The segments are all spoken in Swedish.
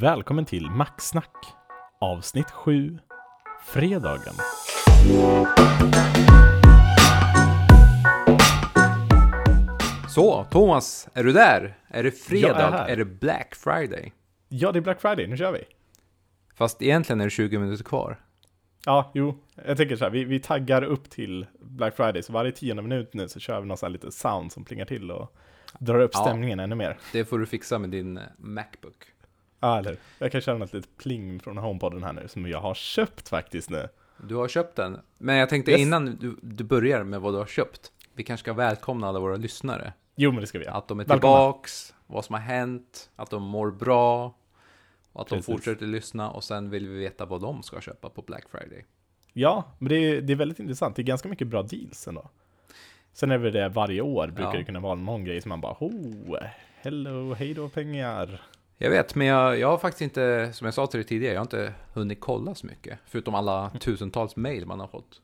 Välkommen till Maxsnack avsnitt 7 Fredagen. Så, Thomas, är du där? Är det Jag är fredag? här. Är, det Black Friday? Ja, det är Black Friday, nu kör vi. Fast egentligen är det 20 minuter kvar. Ja, jo, jag tänker så här, vi, vi taggar upp till Black Friday, så varje tionde minut nu så kör vi någon sån här lite sound som plingar till och drar upp Ja. stämningen ännu mer. Det får du fixa med din eh, Macbook. Ja, eller? Jag kan köra något litet pling från HomePoden här nu, som jag har köpt faktiskt nu. Du har köpt den. Men jag tänkte Yes. innan du, du börjar med vad du har köpt. Vi kanske ska välkomna alla våra lyssnare. Jo, men det ska vi göra. Att de är Välkomna. tillbaks, vad som har hänt, att de mår bra. Och att Precis. de fortsätter lyssna och sen vill vi veta vad de ska köpa på Black Friday. Ja, men det är, det är väldigt intressant. Det är ganska mycket bra deals ändå. Sen är det det varje år brukar Ja. det kunna vara någon grej som man bara oh, hello, hej då pengar. Jag vet, men jag, jag har faktiskt inte, som jag sa till dig tidigare, jag har inte hunnit kolla så mycket. Förutom alla tusentals mail man har fått.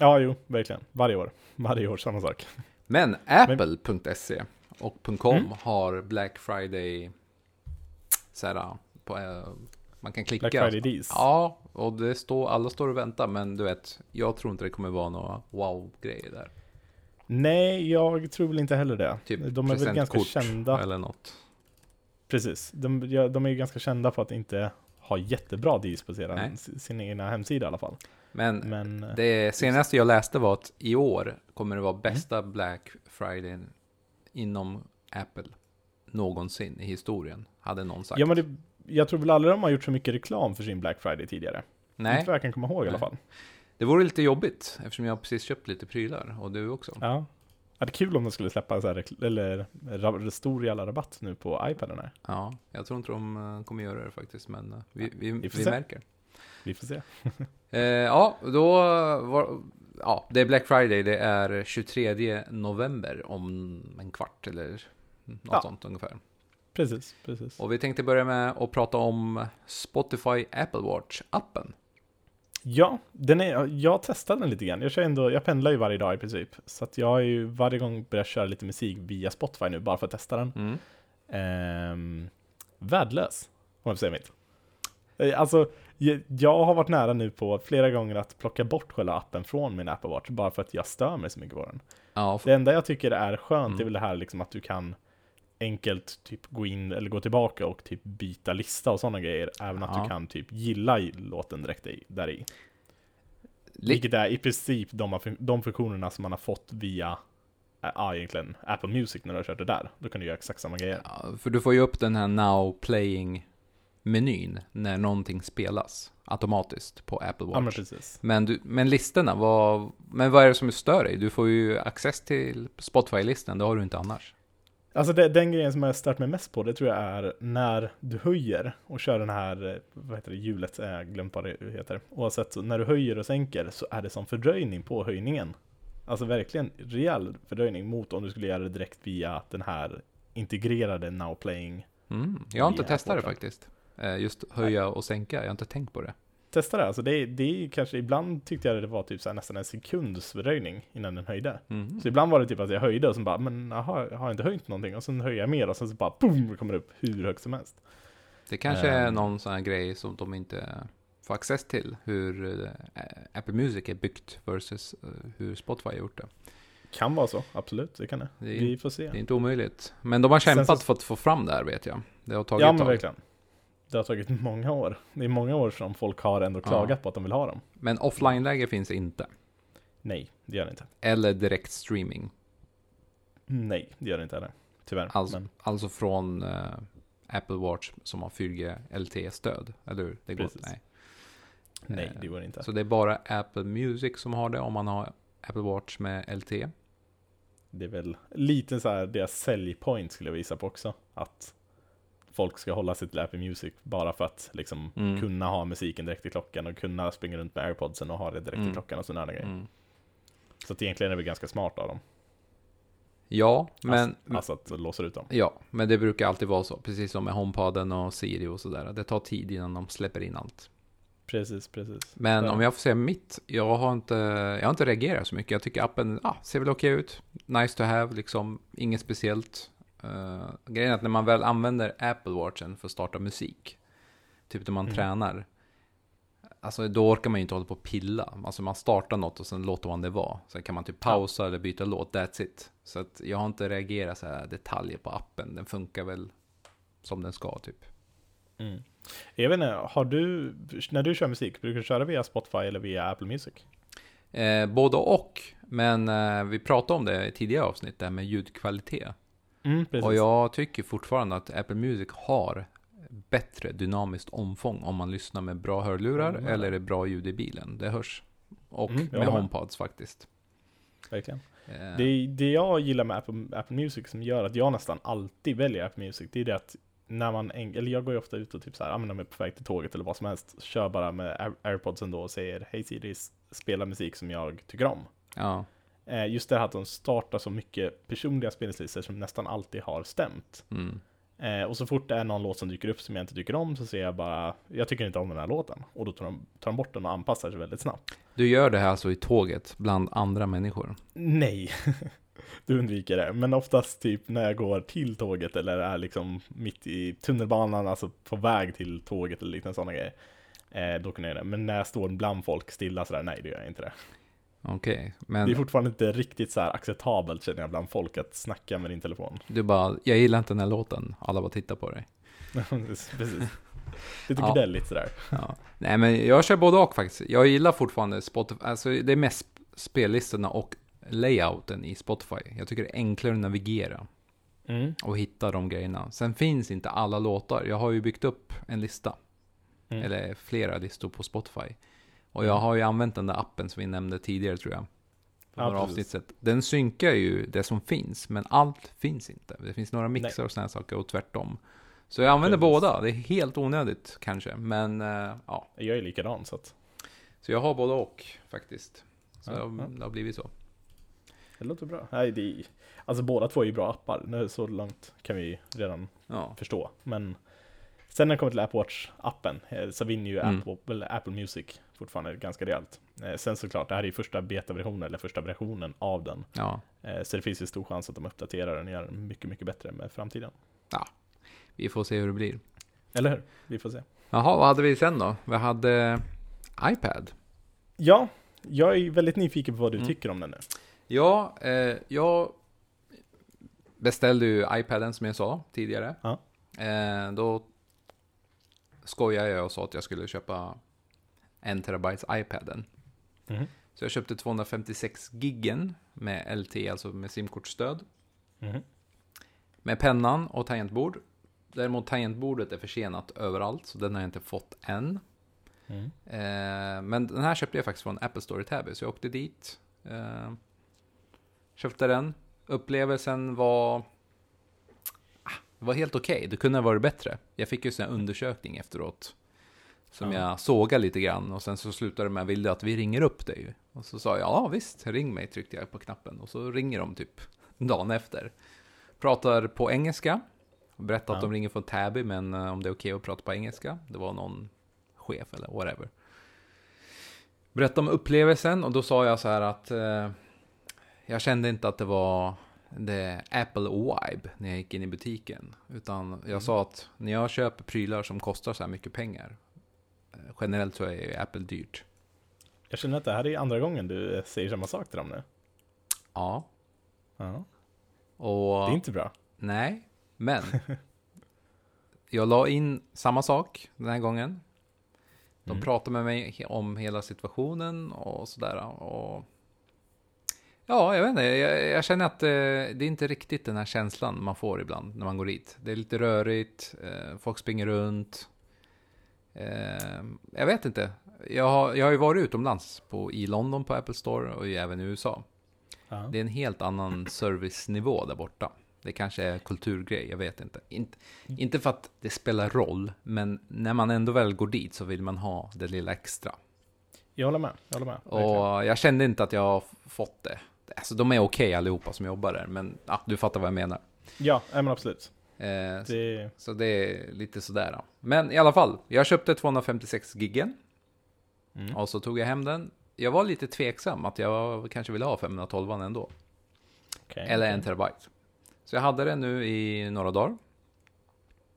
Ja, jo, verkligen. Varje år. Varje år samma sak. Men Apple.se och .com Mm. har Black Friday så här, på, eh, man kan klicka. Black Friday deals. Ja, och det står, alla står och väntar, men du vet, jag tror inte det kommer vara några wow-grejer där. Nej, jag tror väl inte heller det. Typ de är väl ganska kända. eller något. Precis. De, ja, de är ju ganska kända på att inte ha jättebra deals på sin, Nej. sin egna hemsida i alla fall. Men Men eh, det senaste jag läste var att i år kommer det vara bästa Mm. Black Friday inom Apple någonsin i historien, hade någon sagt. ja, men det, jag tror väl aldrig de har gjort så mycket reklam för sin Black Friday tidigare. Nej, Inte vad jag kan komma ihåg i alla Nej. fall. det vore lite jobbigt eftersom jag precis köpt lite prylar och du också. Ja. Det är kul om de skulle släppa så här, eller ra- stor jävla rabatt nu på iPaden här. Ja, jag tror inte de eh, kommer göra det faktiskt, men eh, vi, vi, vi, se. märker. Vi får se. Eh, ja, då var, ja, det är Black Friday, det är 23 november om en kvart eller något Ja. sånt ungefär. Precis, precis. Och vi tänkte börja med att prata om Spotify Apple Watch-appen. Ja, den är, jag testade den lite grann. Jag, kör ändå, jag pendlar ju varje dag i princip. Så att jag har ju varje gång börjat köra lite musik via Spotify nu, bara för att testa den. Mm. Ehm, värdelös, om jag får säga mitt. Eh, Alltså, jag, har varit nära nu på flera gånger att plocka bort själva appen från min Apple Watch, bara för att jag stör mig så mycket på den. Ja, Det enda jag tycker är skönt Mm. är väl det här liksom att du kan enkelt typ gå in eller gå tillbaka och typ byta lista och sådana grejer. Även att Ja. du kan typ gilla låten direkt i, där i. li- Vilket är i princip de, de funktionerna som man har fått via ja, egentligen Apple Music när du har kört det där. Då kan du göra exakt samma grejer. ja, för du får ju upp den här Now Playing-menyn när någonting spelas automatiskt på Apple Ja, men Watch. precis. men, du, men listorna, vad, men vad är det som stör dig? Du får ju access till Spotify-listan, det har du inte annars. Alltså det, den grejen som jag har stört mig mest på, det tror jag är när du höjer och kör den här, eh, vad heter det, hjulet, eh, jag har glömt vad det heter. Oavsett, så när du höjer och sänker så är det som fördröjning på höjningen. Alltså verkligen rejäl fördröjning mot om du skulle göra det direkt via den här integrerade Now Playing. Mm. Jag har inte testat det faktiskt. Eh, Just höja och sänka, jag har inte tänkt på det. Testa det, alltså det, det kanske, ibland tyckte jag det var typ så nästan en sekunds fördröjning innan den höjde. Mm. Så ibland var det typ att jag höjde och sen bara, men aha, jag har inte höjt någonting? Och sen höjer jag mer och sen så bara boom, det kommer upp hur högt som helst. Det kanske är Ehm. någon sån här grej som de inte får access till. Hur eh, Apple Music är byggt versus eh, hur Spotify har gjort det. Kan vara så, absolut, det kan det. Det är, Vi får se. det är inte omöjligt. Men de har kämpat så- för att få fram det här vet jag. Det har tagit Ja men verkligen. Det har tagit många år. Det är många år som folk har ändå Ja. klagat på att de vill ha dem. Men offline-läge finns inte. Nej, det gör det inte. Eller direkt streaming. Nej, det gör det inte heller. Tyvärr. Alltså, Men, alltså från eh, Apple Watch som har 4G LTE-stöd. Eller hur? Det går, Precis. nej. nej, eh, det går inte. Så det är bara Apple Music som har det om man har Apple Watch med LTE. Det är väl lite så här deras säljpoint skulle jag visa på också. Att folk ska hålla till Apple Music bara för att liksom Mm. kunna ha musiken direkt i klockan och kunna springa runt med airpodsen och ha det direkt Mm. i klockan och sådana grejer. Mm. Så att egentligen är det ganska smart av dem. Ja, men Alltså, alltså att låsa ut dem. Ja, men det brukar alltid vara så. Precis som med HomePoden och Siri och sådär. Det tar tid innan de släpper in allt. Precis, precis. Men Ja. om jag får säga mitt, jag har inte, jag har inte reagerat så mycket. Jag tycker appen ah, ser väl okej ut. Nice to have, liksom. Inget speciellt. Uh, grejen är att när man väl använder Apple Watchen för att starta musik Typ när man Mm. tränar. Alltså då orkar man ju inte hålla på och pilla. Alltså man startar något och sen låter man det vara. Sen kan man typ pausa eller byta låt, that's it. Så att jag har inte reagerat så här detaljer på appen. Den funkar väl som den ska typ. Mm. Jag vet inte, har du, när du kör musik, brukar du köra via Spotify eller via Apple Music? Eh, både och. Men eh, vi pratade om det i tidigare avsnitt, det här med ljudkvalitet. Mm. Och jag tycker fortfarande att Apple Music har bättre dynamiskt omfång om man lyssnar med bra hörlurar Mm. eller är bra ljud i bilen. Det hörs. Och Mm, med. HomePods faktiskt. Verkligen. Eh, Det, det jag gillar med Apple, Apple Music som gör att jag nästan alltid väljer Apple Music, det är det att när man, eller jag går ju ofta ut och typ så här, använder mig på väg till tåget eller vad som helst, kör bara med Air- airpodsen då och säger Hej Siri, spela musik som jag tycker om. ja, just det här att de startar så mycket personliga spellistor som nästan alltid har stämt. mm, Eh, och så fort det är någon låt som dyker upp som jag inte tycker om så säger jag bara, jag tycker inte om den här låten. Och då tar de, tar de bort den och anpassar sig väldigt snabbt. Du gör det här alltså i tåget bland andra människor? Nej, du undviker det. Men oftast typ när jag går till tåget eller är liksom mitt i tunnelbanan, alltså på väg till tåget eller liknande sådana grejer. Eh, då kan jag göra det. Men när jag står bland folk stilla sådär, nej det gör jag inte det. Okej, Det men är fortfarande inte riktigt så acceptabelt känner jag bland folk att snacka med din telefon. du bara, jag gillar inte den här låten, alla bara tittar på dig. Precis. Lite Ja. gnälligt sådär. Ja. Nej men jag kör både och faktiskt. Jag gillar fortfarande Spotify, alltså det är mest spellistorna och layouten i Spotify. Jag tycker det är enklare att navigera Mm. och hitta de grejerna. Sen finns inte alla låtar. Jag har ju byggt upp en lista, Mm. eller flera listor på Spotify. Och jag har ju använt den där appen som vi nämnde tidigare tror jag. På Ja, några precis. avsnitt. sett. Den synkar ju det som finns, men allt finns inte. Det finns några mixar Nej. och sådana saker och tvärtom. Så jag använder Precis. båda. Det är helt onödigt kanske, men eh, ja. Jag är likadan så att Så jag har både och faktiskt. Så Ja, det, har, det har blivit så. det låter bra. Nej, det är, alltså båda två är ju bra appar. Nu, så långt kan vi redan Ja, förstå. Men sen när det kommer till Apple Watch-appen eh, så vinner ju Mm. Apple, Apple Music fortfarande ganska rejält. Eh, Sen såklart, det här är ju första betaversionen, eller första versionen av den. ja. Eh, Så det finns ju stor chans att de uppdaterar den och gör den mycket, mycket bättre med framtiden. Vi får se hur det blir. Eller hur? Vi får se. Jaha, vad hade vi sen då? Vi hade iPad. Ja, jag är väldigt nyfiken på vad du Mm. tycker om den nu. Ja, eh, jag beställde ju iPaden som jag sa tidigare. Ja. Eh, då skojade jag och sa att jag skulle köpa en terabytes iPaden. Mhm. Så jag köpte 256 giggen med LTE, alltså med simkortsstöd. Mhm. Med pennan och tangentbord. Däremot tangentbordet är försenat överallt, så den har jag inte fått än. Mm. Eh, men den här köpte jag faktiskt från Apple Store i Täby, så jag åkte dit. Eh, köpte den. Upplevelsen var... Ah, var helt okej, det kunde ha varit bättre. Jag fick ju en undersökning efteråt. Som Ja. jag sågade lite grann och sen så slutade det med vill du att vi ringer upp dig? Och så sa jag ja visst, ring mig tryckte jag på knappen och så ringer de typ dagen efter. Pratar på engelska. Berättar att Ja. de ringer från Täby men eh, om det är okej att prata på engelska. Det var någon chef eller whatever. Berätta om upplevelsen och då sa jag så här att eh, jag kände inte att det var det Apple vibe när jag gick in i butiken. Utan jag sa att när jag köper prylar som kostar så här mycket pengar. Generellt så är Apple dyrt. Jag känner att det här är andra gången du säger samma sak till dem nu. Ja. Ja. Och Det är inte bra. nej, men. jag la in samma sak den här gången. De Mm. pratade med mig om hela situationen och sådär. Och ja, jag vet inte. Jag, jag känner att eh, det är inte riktigt den här känslan man får ibland när man går dit. Det är lite rörigt, eh, folk springer runt. Eh, jag vet inte. Jag har, jag har ju varit utomlands på, i London på Apple Store och ju även i USA. Ja. Det är en helt annan servicenivå där borta. Det kanske är kulturgrej, jag vet inte. inte. Inte för att det spelar roll, men när man ändå väl går dit så vill man ha det lilla extra. Jag håller med. Jag håller med. Och jag kände inte att jag har fått det. Alltså de är okej allihopa som jobbar där, men ja, du fattar vad jag menar. Ja, men absolut. Eh, så, Det, så det är lite sådär. Då. Men i alla fall, jag köpte 256 giggen mm. och så tog jag hem den. Jag var lite tveksam att jag kanske ville ha 512 ändå. okej, Eller en terabyte. Så jag hade den nu i några dagar.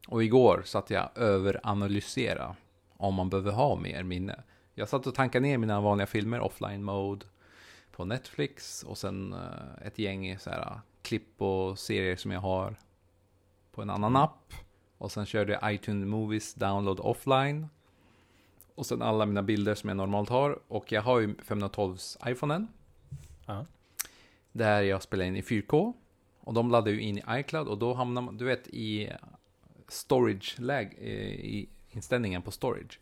Och igår satt jag överanalysera om man behöver ha mer minne. Jag satt och tankade ner mina vanliga filmer, offline mode, på Netflix och sen eh, ett gäng så här, klipp och serier som jag har på en annan app. Och sen körde jag iTunes Movies Download Offline. Och sen alla mina bilder som jag normalt har. Och jag har ju 512s iPhonen. Ja. Där jag spelar in i 4K. Och de laddar ju in i iCloud och då hamnar man, du vet, i storage-läge, i inställningen på storage.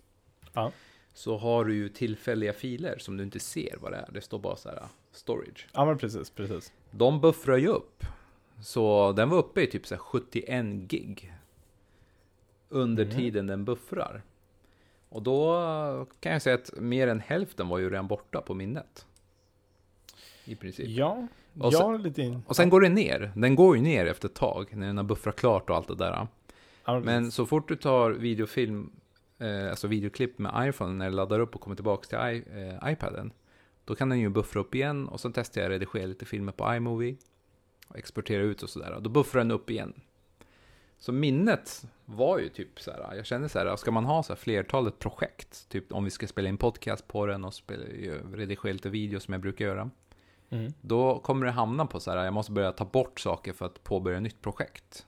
Ja. Så har du ju tillfälliga filer som du inte ser vad det är. Det står bara så här storage. Ja men precis, precis. De buffrar ju upp. Så den var uppe i typ så här 71 gig. Under Mm. tiden den buffrar. Och då kan jag säga att mer än hälften var ju redan borta på minnet. I princip. Ja, Och sen- har lite in... Och sen går det ner. Den går ju ner efter ett tag när den har buffrat klart och allt det där. Ja, Men så fort du tar videofilm, eh, alltså videoklipp med iPhone när det laddar upp och kommer tillbaka till I, eh, iPaden. Då kan den ju buffra upp igen och sen testar jag att redigera lite filmer på iMovie. Och exportera ut och sådär. Då buffrar den upp igen. Så minnet var ju typ så här, jag kände så här, ska man ha så här flertalet projekt, typ om vi ska spela in podcast på den och spela, redigera lite video som jag brukar göra. Mm. Då kommer det hamna på så här, jag måste börja ta bort saker för att påbörja nytt projekt.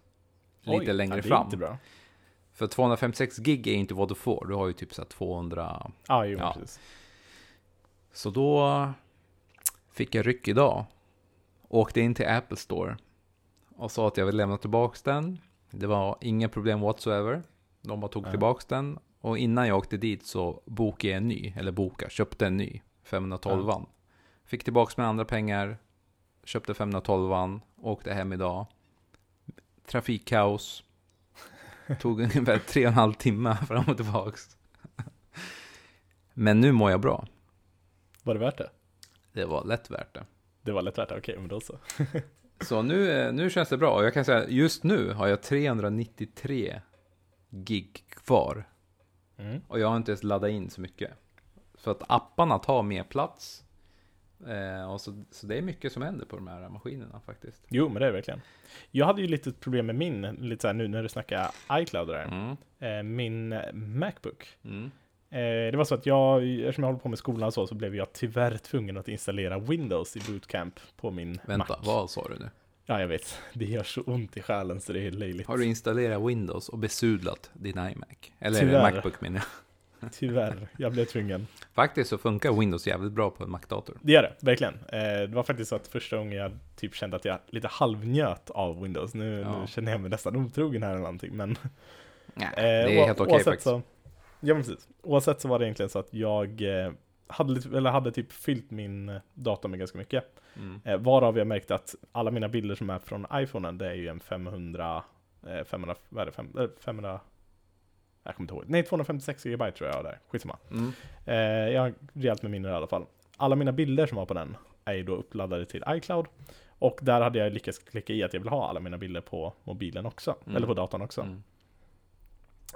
Lite Oj, längre det är fram. inte bra. För 256 gig är inte vad du får, du har ju typ så här 200. Ja, jo, Ja. precis. Så då fick jag ryck idag. Åkte in till Apple Store och sa att jag vill lämna tillbaks den. Det var inga problem whatsoever. De bara tog Ja. tillbaks den. Och innan jag åkte dit så bokade jag en ny, eller boka, köpte en ny. 512an. Fick tillbaks med andra pengar. Köpte 512an. Åkte hem idag. Trafikkaos. Tog ungefär tre och en halv timme fram och tillbaks. Men nu mår jag bra. Var det värt det? Det var lätt värt det. Det var lätt värt det, okej, men då så. Så nu, eh, nu känns det bra. Och jag kan säga, just nu har jag 393 gig kvar. Mm. Och jag har inte ens laddat in så mycket. Så att apparna tar mer plats. Eh, och så, så det är mycket som händer på de här maskinerna faktiskt. Jo, men det är verkligen. Jag hade ju lite problem med min, lite så här nu när du snackar iCloud där. Mm. Eh, min Macbook. Mm. Eh, det var så att jag, eftersom jag håller på med skolan och så, så blev jag tyvärr tvungen att installera Windows i bootcamp på min Vänta, Mac. vad sa du nu? Ja, jag vet. Det gör så ont i själen så det är löjligt. Har du installerat Windows och besudlat din iMac? Eller Tyvärr. Macbook menar jag. Tyvärr, jag blev tvungen. Faktiskt så funkar Windows jävligt bra på en Mac-dator. Det gör det, verkligen. Eh, det var faktiskt så att första gången jag typ kände att jag lite halvnjöt av Windows. Nu, Ja. nu känner jag mig nästan otrogen här eller någonting, men Nej, Eh, det är helt okej oavsett faktiskt. Så, ja, men precis. Oavsett så var det egentligen så att jag eh, hade, eller hade typ fyllt min eh, dator med ganska mycket. Mm. Eh, varav jag märkte att alla mina bilder som är från iPhonen, det är ju en 500, eh, 500, vad är det, Fem- eh, 500, jag kommer inte ihåg. Nej, 256 GB tror jag har där. Skitsamma. Mm. Eh, jag har rejält med minne i alla fall. Alla mina bilder som var på den är ju då uppladdade till iCloud. Och där hade jag lyckats klicka i att jag vill ha alla mina bilder på mobilen också. Mm. Eller på datorn också. Mm.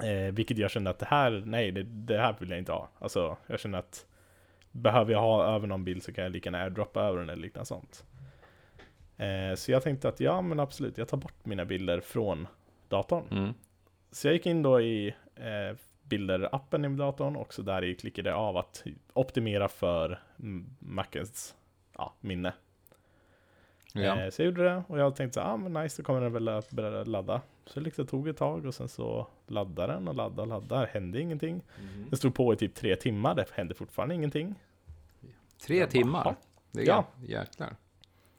Eh, vilket jag kände att det här, nej det, det här vill jag inte ha. Alltså jag känner att behöver jag ha över någon bild så kan jag lika gärna airdroppa över den eller liknande sånt. Eh, så jag tänkte att ja men absolut, jag tar bort mina bilder från datorn. Mm. Så jag gick in då i eh, bilder-appen i datorn och så där i klickade jag av att optimera för Macens ja, minne. Ja. Eh, så jag gjorde det och jag tänkte så ah, men nice, då kommer den väl att börja ladda. Så det liksom tog ett tag och sen så laddade den och laddade och laddade, hände ingenting. Mm. Den stod på i typ tre timmar, det hände fortfarande ingenting. Tre Jag bara, timmar? Det är Ja. jäklar.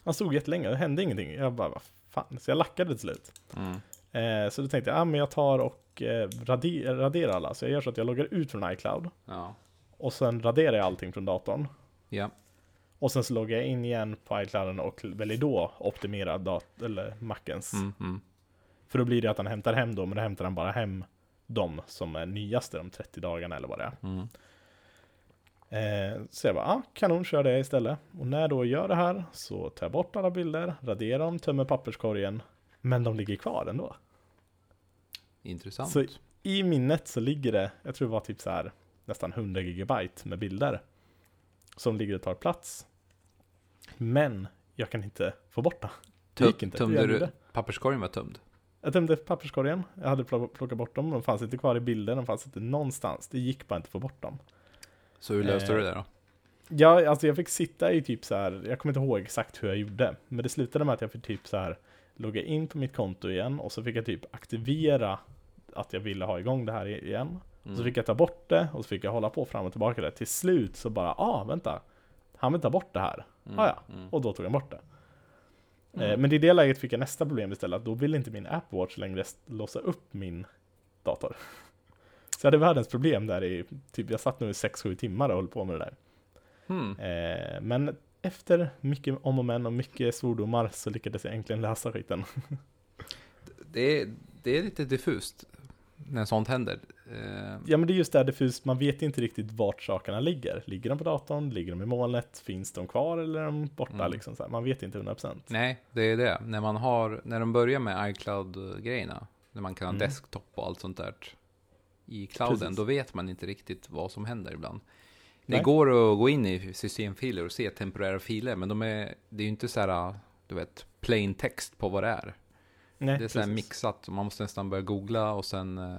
Han stod jättelänge, det hände ingenting. Jag bara, vad fan. Så jag lackade till slut. Mm. Eh, så då tänkte jag, ah, men jag tar och eh, radi- raderar alla. Så jag gör så att jag loggar ut från iCloud. Ja. Och sen raderar jag allting från datorn. Ja. Och sen så loggar jag in igen på iClouden och väljer då optimera dat- eller Macens. Mm. För då blir det att han hämtar hem dem, men då hämtar han bara hem de som är nyaste de 30 dagarna eller vad det är. Mm. Eh, så jag bara, ah, kanon, kör det istället. Och när jag då gör det här så tar jag bort alla bilder, raderar dem, tömmer papperskorgen. Men de ligger kvar ändå. Intressant. Så- I minnet så ligger det, jag tror det var typ så här nästan 100 gigabyte med bilder. Som ligger och tar plats. Men jag kan inte få bort det. Inte. Tömde du? Papperskorgen var tömd? Jag tömde papperskorgen, jag hade plock- plockat bort dem, de fanns inte kvar i bilden, de fanns inte någonstans. Det gick bara inte att få bort dem. Så hur löste Eh, du det då? Ja, alltså jag fick sitta i typ så här, jag kommer inte ihåg exakt hur jag gjorde, men det slutade med att jag fick typ så här logga in på mitt konto igen och så fick jag typ aktivera att jag ville ha igång det här igen. Mm. så fick jag ta bort det och så fick jag hålla på fram och tillbaka där. Till slut så bara, ah vänta, han vill ta bort det här. Mm, Ah, ja. mm. Och då tog han bort det. Eh, Mm. Men i det läget fick jag nästa problem istället, att då ville inte min Apple Watch längre låsa upp min dator. Så jag hade världens problem där i, typ jag satt nog i 6-7 timmar och höll på med det där. Eh, men efter mycket om och men och mycket svordomar så lyckades jag äntligen lösa skiten. Det, är, det är lite diffust när sånt händer. Eh, Ja men det är just det här diffust, man vet inte riktigt vart sakerna ligger. Ligger de på datorn? Ligger de i molnet? Finns de kvar eller är de borta Mm. liksom? Man vet inte 100%. nej, det är det. När man har, när de börjar med iCloud-grejerna, när man kan ha Mm. desktop och allt sånt där i clouden, Precis. då vet man inte riktigt vad som händer ibland. Det Nej. går att gå in i systemfiler och se temporära filer, men de är, det är ju inte så här, du vet, plain text på vad det är. Nej, det är så här mixat, man måste nästan börja googla och sen eh,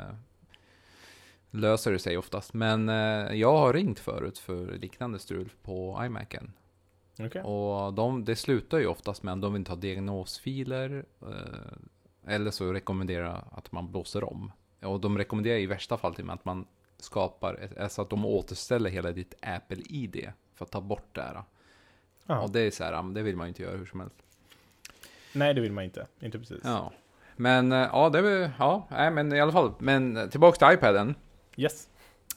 löser det sig oftast. Men eh, jag har ringt förut för liknande strul på iMacen. Okej. Och de, det slutar ju oftast med att de vill ha diagnosfiler. Eh, eller så rekommenderar att man blåser om. Och de rekommenderar i värsta fall till och med att man skapar, alltså att de återställer hela ditt Apple-ID för att ta bort det här. Ja. Och det är så här, det vill man ju inte göra hur som helst. Nej det vill man inte, inte precis. Ja. Men eh, ja, det är väl, ja, nej men i alla fall. Men tillbaks till iPaden. Yes.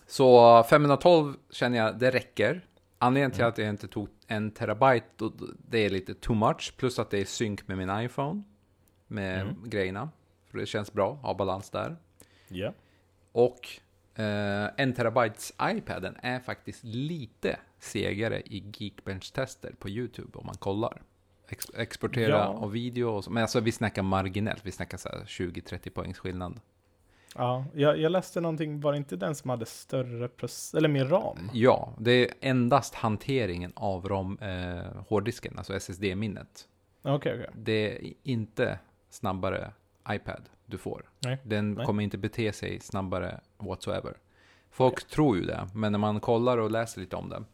Så 512 känner jag, det räcker. Anledningen till Mm. att jag inte tog en terabyte, det är lite too much. Plus att det är synk med min iPhone. Med Mm. grejerna. För det känns bra, ha balans där. Ja. Och eh, en terabytes iPaden är faktiskt lite segare i Geekbench-tester på YouTube om man kollar. Ex exportera Ja. och video och så. Men alltså vi snackar marginellt, vi snackar så här 20-30 poängs skillnad. Ja, jag, jag läste någonting, var det inte den som hade större eller mer ram? Ja, det är endast hanteringen av ROM, eh, hårddisken, alltså SSD-minnet. Okej, okej. Det är inte snabbare iPad du får. Nej. Den Nej. kommer inte bete sig snabbare whatsoever. Folk tror ju det, men när man kollar och läser lite om det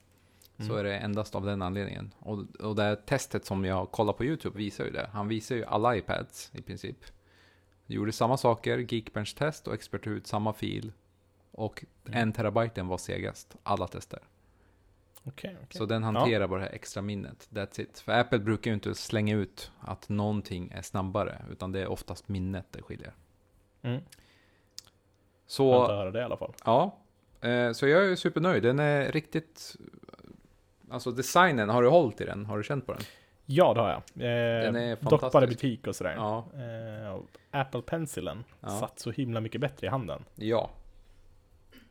så Mm. är det endast av den anledningen. Och, och det testet som jag kollar på YouTube visar ju det. Han visar ju alla iPads i princip. Gjorde samma saker, Geekbench-test och exporterade ut samma fil. Och Mm. en terabyten var segast, alla tester. Okej, okej. Så den hanterar bara det här extra minnet. That's it. För Apple brukar ju inte slänga ut att någonting är snabbare, utan det är oftast minnet det skiljer. Mm. Så, Skönt att höra det i alla fall. ja. Eh, så jag är supernöjd. Den är riktigt... Alltså designen, har du hållit i den? Har du känt på den? Ja, det har jag. Eh, Den är dock bara butik och sådär. Ja. Eh, och Apple Pencilen Ja. satt så himla mycket bättre i handen. Ja.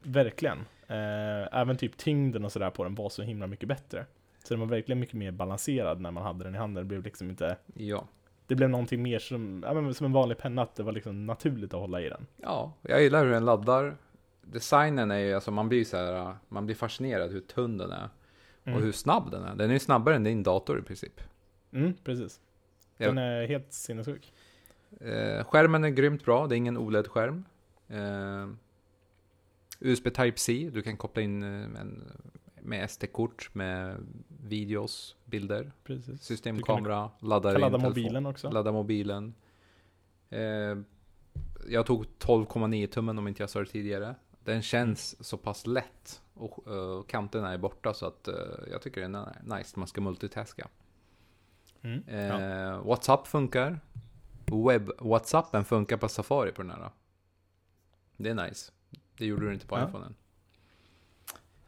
Verkligen. Eh, även typ tyngden och sådär på den var så himla mycket bättre. Så den var verkligen mycket mer balanserad när man hade den i handen. Det blev liksom inte... Ja. Det blev någonting mer som, ja, men som en vanlig penna, att det var liksom naturligt att hålla i den. Ja, jag gillar hur den laddar. Designen är ju, alltså man blir så här, man blir fascinerad hur tunn den är. Mm. Och hur snabb den är. Den är ju snabbare än din dator i princip. Mm, precis. Ja. Den är helt sinnessjuk. Eh, skärmen är grymt bra, det är ingen OLED-skärm. Eh, USB Type-C, du kan koppla in eh, en, med SD-kort, med videos, bilder, Precis. systemkamera, Kan ladda telefon- mobilen också. Ladda mobilen. Eh, jag tog 12,9 tummen om inte jag sa det tidigare. Den känns så pass lätt och eh, kanterna är borta så att eh, jag tycker den är nice när man ska multitaska. Mm. Eh, Ja. WhatsApp funkar. Webb WhatsAppen funkar på Safari på den här. Det är nice. Det gjorde du inte på Ja. iPhonen.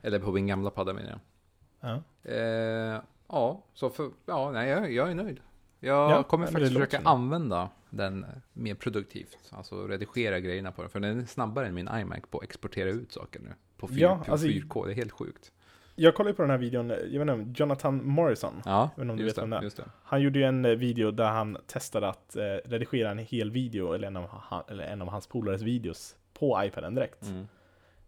Eller på min gamla padda menar jag. Ja. Eh, ja, så för, ja, nej, jag, jag är nöjd. Jag Ja, kommer faktiskt försöka använda den mer produktivt. Alltså redigera grejerna på den. För den är snabbare än min iMac på att exportera ut saker nu. På, 4, Ja, alltså- 4K, det är helt sjukt. Jag kollade på den här videon, jag vet inte, Jonathan Morrison. Ja, vet inte om du vet vem det det, är. det. Han gjorde ju en eh, video där han testade att eh, redigera en hel video, eller en av, han, eller en av hans polares videos, på iPaden direkt. Mm.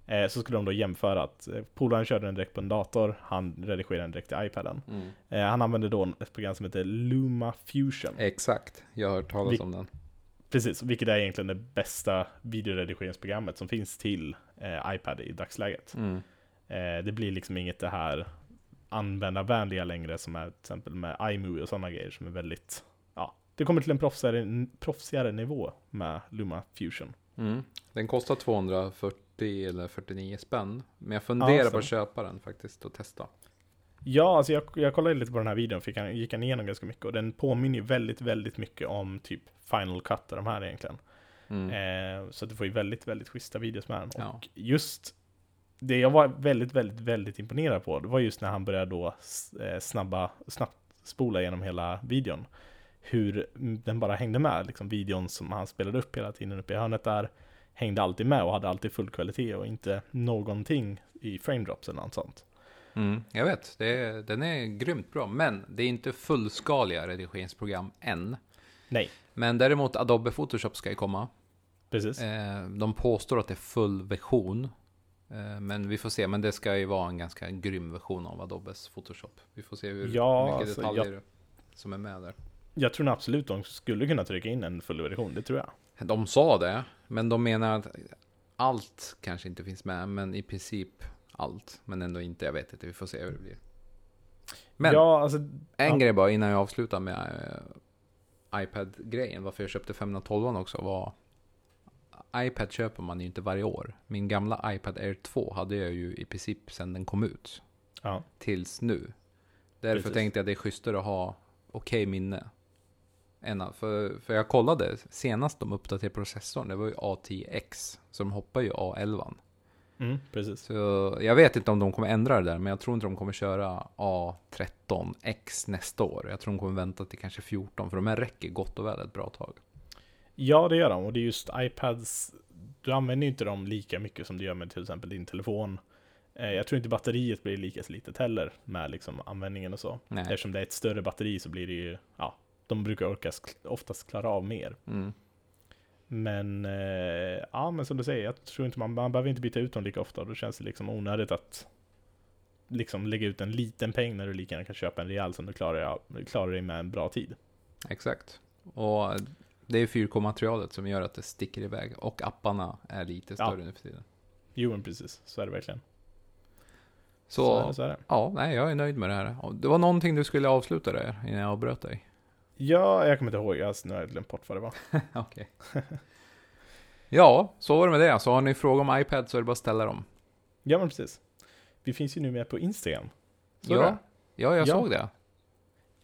Eh, så skulle de då jämföra att eh, polaren körde den direkt på en dator, han redigerade den direkt till iPaden. Mm. Eh, han använde då ett program som heter Luma Fusion. Exakt, jag har hört talas Vi- om den. Precis, vilket är egentligen det bästa videoredigeringsprogrammet som finns till eh, iPad i dagsläget. Mm. Eh, det blir liksom inget det här användarvänliga längre som är till exempel med iMovie och sådana grejer som är väldigt, ja, det kommer till en proffsigare, proffsigare nivå med Luma Fusion. Mm. Den kostar 240 eller 49 spänn. Men jag funderar Ja, på att köpa den faktiskt och testa. Ja, alltså jag, jag kollade lite på den här videon, fick han, gick han igenom ganska mycket och den påminner väldigt, väldigt mycket om typ Final Cut och de här egentligen. Mm. Eh, så du får ju väldigt, väldigt schyssta videos med den. Ja. Och just det jag var väldigt, väldigt, väldigt imponerad på, det var just när han började då eh, snabba, snabbt spola genom hela videon. Hur den bara hängde med, liksom videon som han spelade upp hela tiden uppe i hörnet där, hängde alltid med och hade alltid full kvalitet och inte någonting i frame drops eller något sånt. Mm, jag vet, det den är grymt bra. Men det är inte fullskaliga redigeringsprogram än. Nej, Men däremot Adobe Photoshop ska ju komma. precis. Eh, de påstår att det är full version. Eh, men vi får se. Men det ska ju vara en ganska grym version av Adobes Photoshop. Vi får se hur Ja, mycket alltså, detaljer som är med där. Jag tror absolut de skulle kunna trycka in en full version, det tror jag. De sa det, men de menar att allt kanske inte finns med, men i princip allt. Men ändå inte, jag vet inte, vi får se hur det blir. Men ja, alltså, en ja. grej bara innan jag avslutar med eh, iPad-grejen, varför jag köpte 512 också var iPad köper man ju inte varje år. Min gamla iPad Air 2 hade jag ju i princip sedan den kom ut. ja, Tills nu. Därför Precis. tänkte jag det är schysstare att ha okej minne. Än att- för, för jag kollade senast de uppdaterade processorn, det var ju A10X. Så de hoppar ju A11. mm, precis. Så jag vet inte om de kommer ändra det där, men jag tror inte de kommer köra A13X nästa år. Jag tror de kommer vänta till kanske 14, för de här räcker gott och väl ett bra tag. Ja, det gör de. Och det är just iPads, du använder inte dem lika mycket som du gör med till exempel din telefon. Eh, Jag tror inte batteriet blir lika slitet heller med liksom användningen och så. Nej. Eftersom det är ett större batteri så blir det ju, ja, de brukar orka oftast klara av mer. Mm. Men, eh, ja men som du säger, jag tror inte man, man behöver inte byta ut dem lika ofta. Då känns det liksom onödigt att liksom lägga ut en liten peng när du lika gärna kan köpa en rejäl som du klarar, klarar dig med en bra tid. Exakt. Och det är 4K-materialet som gör att det sticker iväg. Och apparna är lite Ja. större nu för tiden. Jo men precis, så är det verkligen. Så, så, är det, så är det. ja, nej, jag är nöjd med det här. Det var någonting du skulle avsluta där innan jag avbröt dig. Ja, jag kommer inte ihåg, jag, har glömt bort vad det var. Okej. ja, så var det med det. Så har ni frågor om iPad så är det bara att ställa dem. Ja men precis. Vi finns ju nu med på Instagram. Så ja, det. ja, jag Ja. såg det.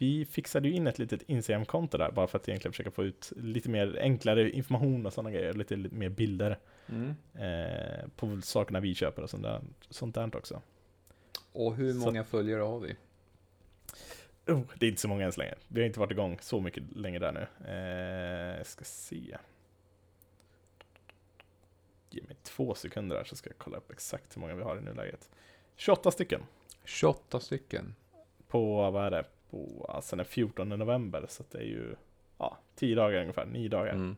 Vi fixade ju in ett litet Instagram-konto där bara för att egentligen försöka få ut lite mer enklare information och sådana grejer. Lite, lite mer bilder Mm. eh, på sakerna vi köper och sånt där, sånt där också. Och hur Så- många följare har vi? Oh, det är inte så många än så länge. Vi har inte varit igång så mycket längre där nu. Eh, jag ska se. Ge mig två sekunder här så ska jag kolla upp exakt hur många vi har i nuläget. 28 stycken. 28 stycken. På, vad är det? På, alltså den 14 november. Så det är ju, ja, 10 dagar ungefär, 9 dagar. Mm.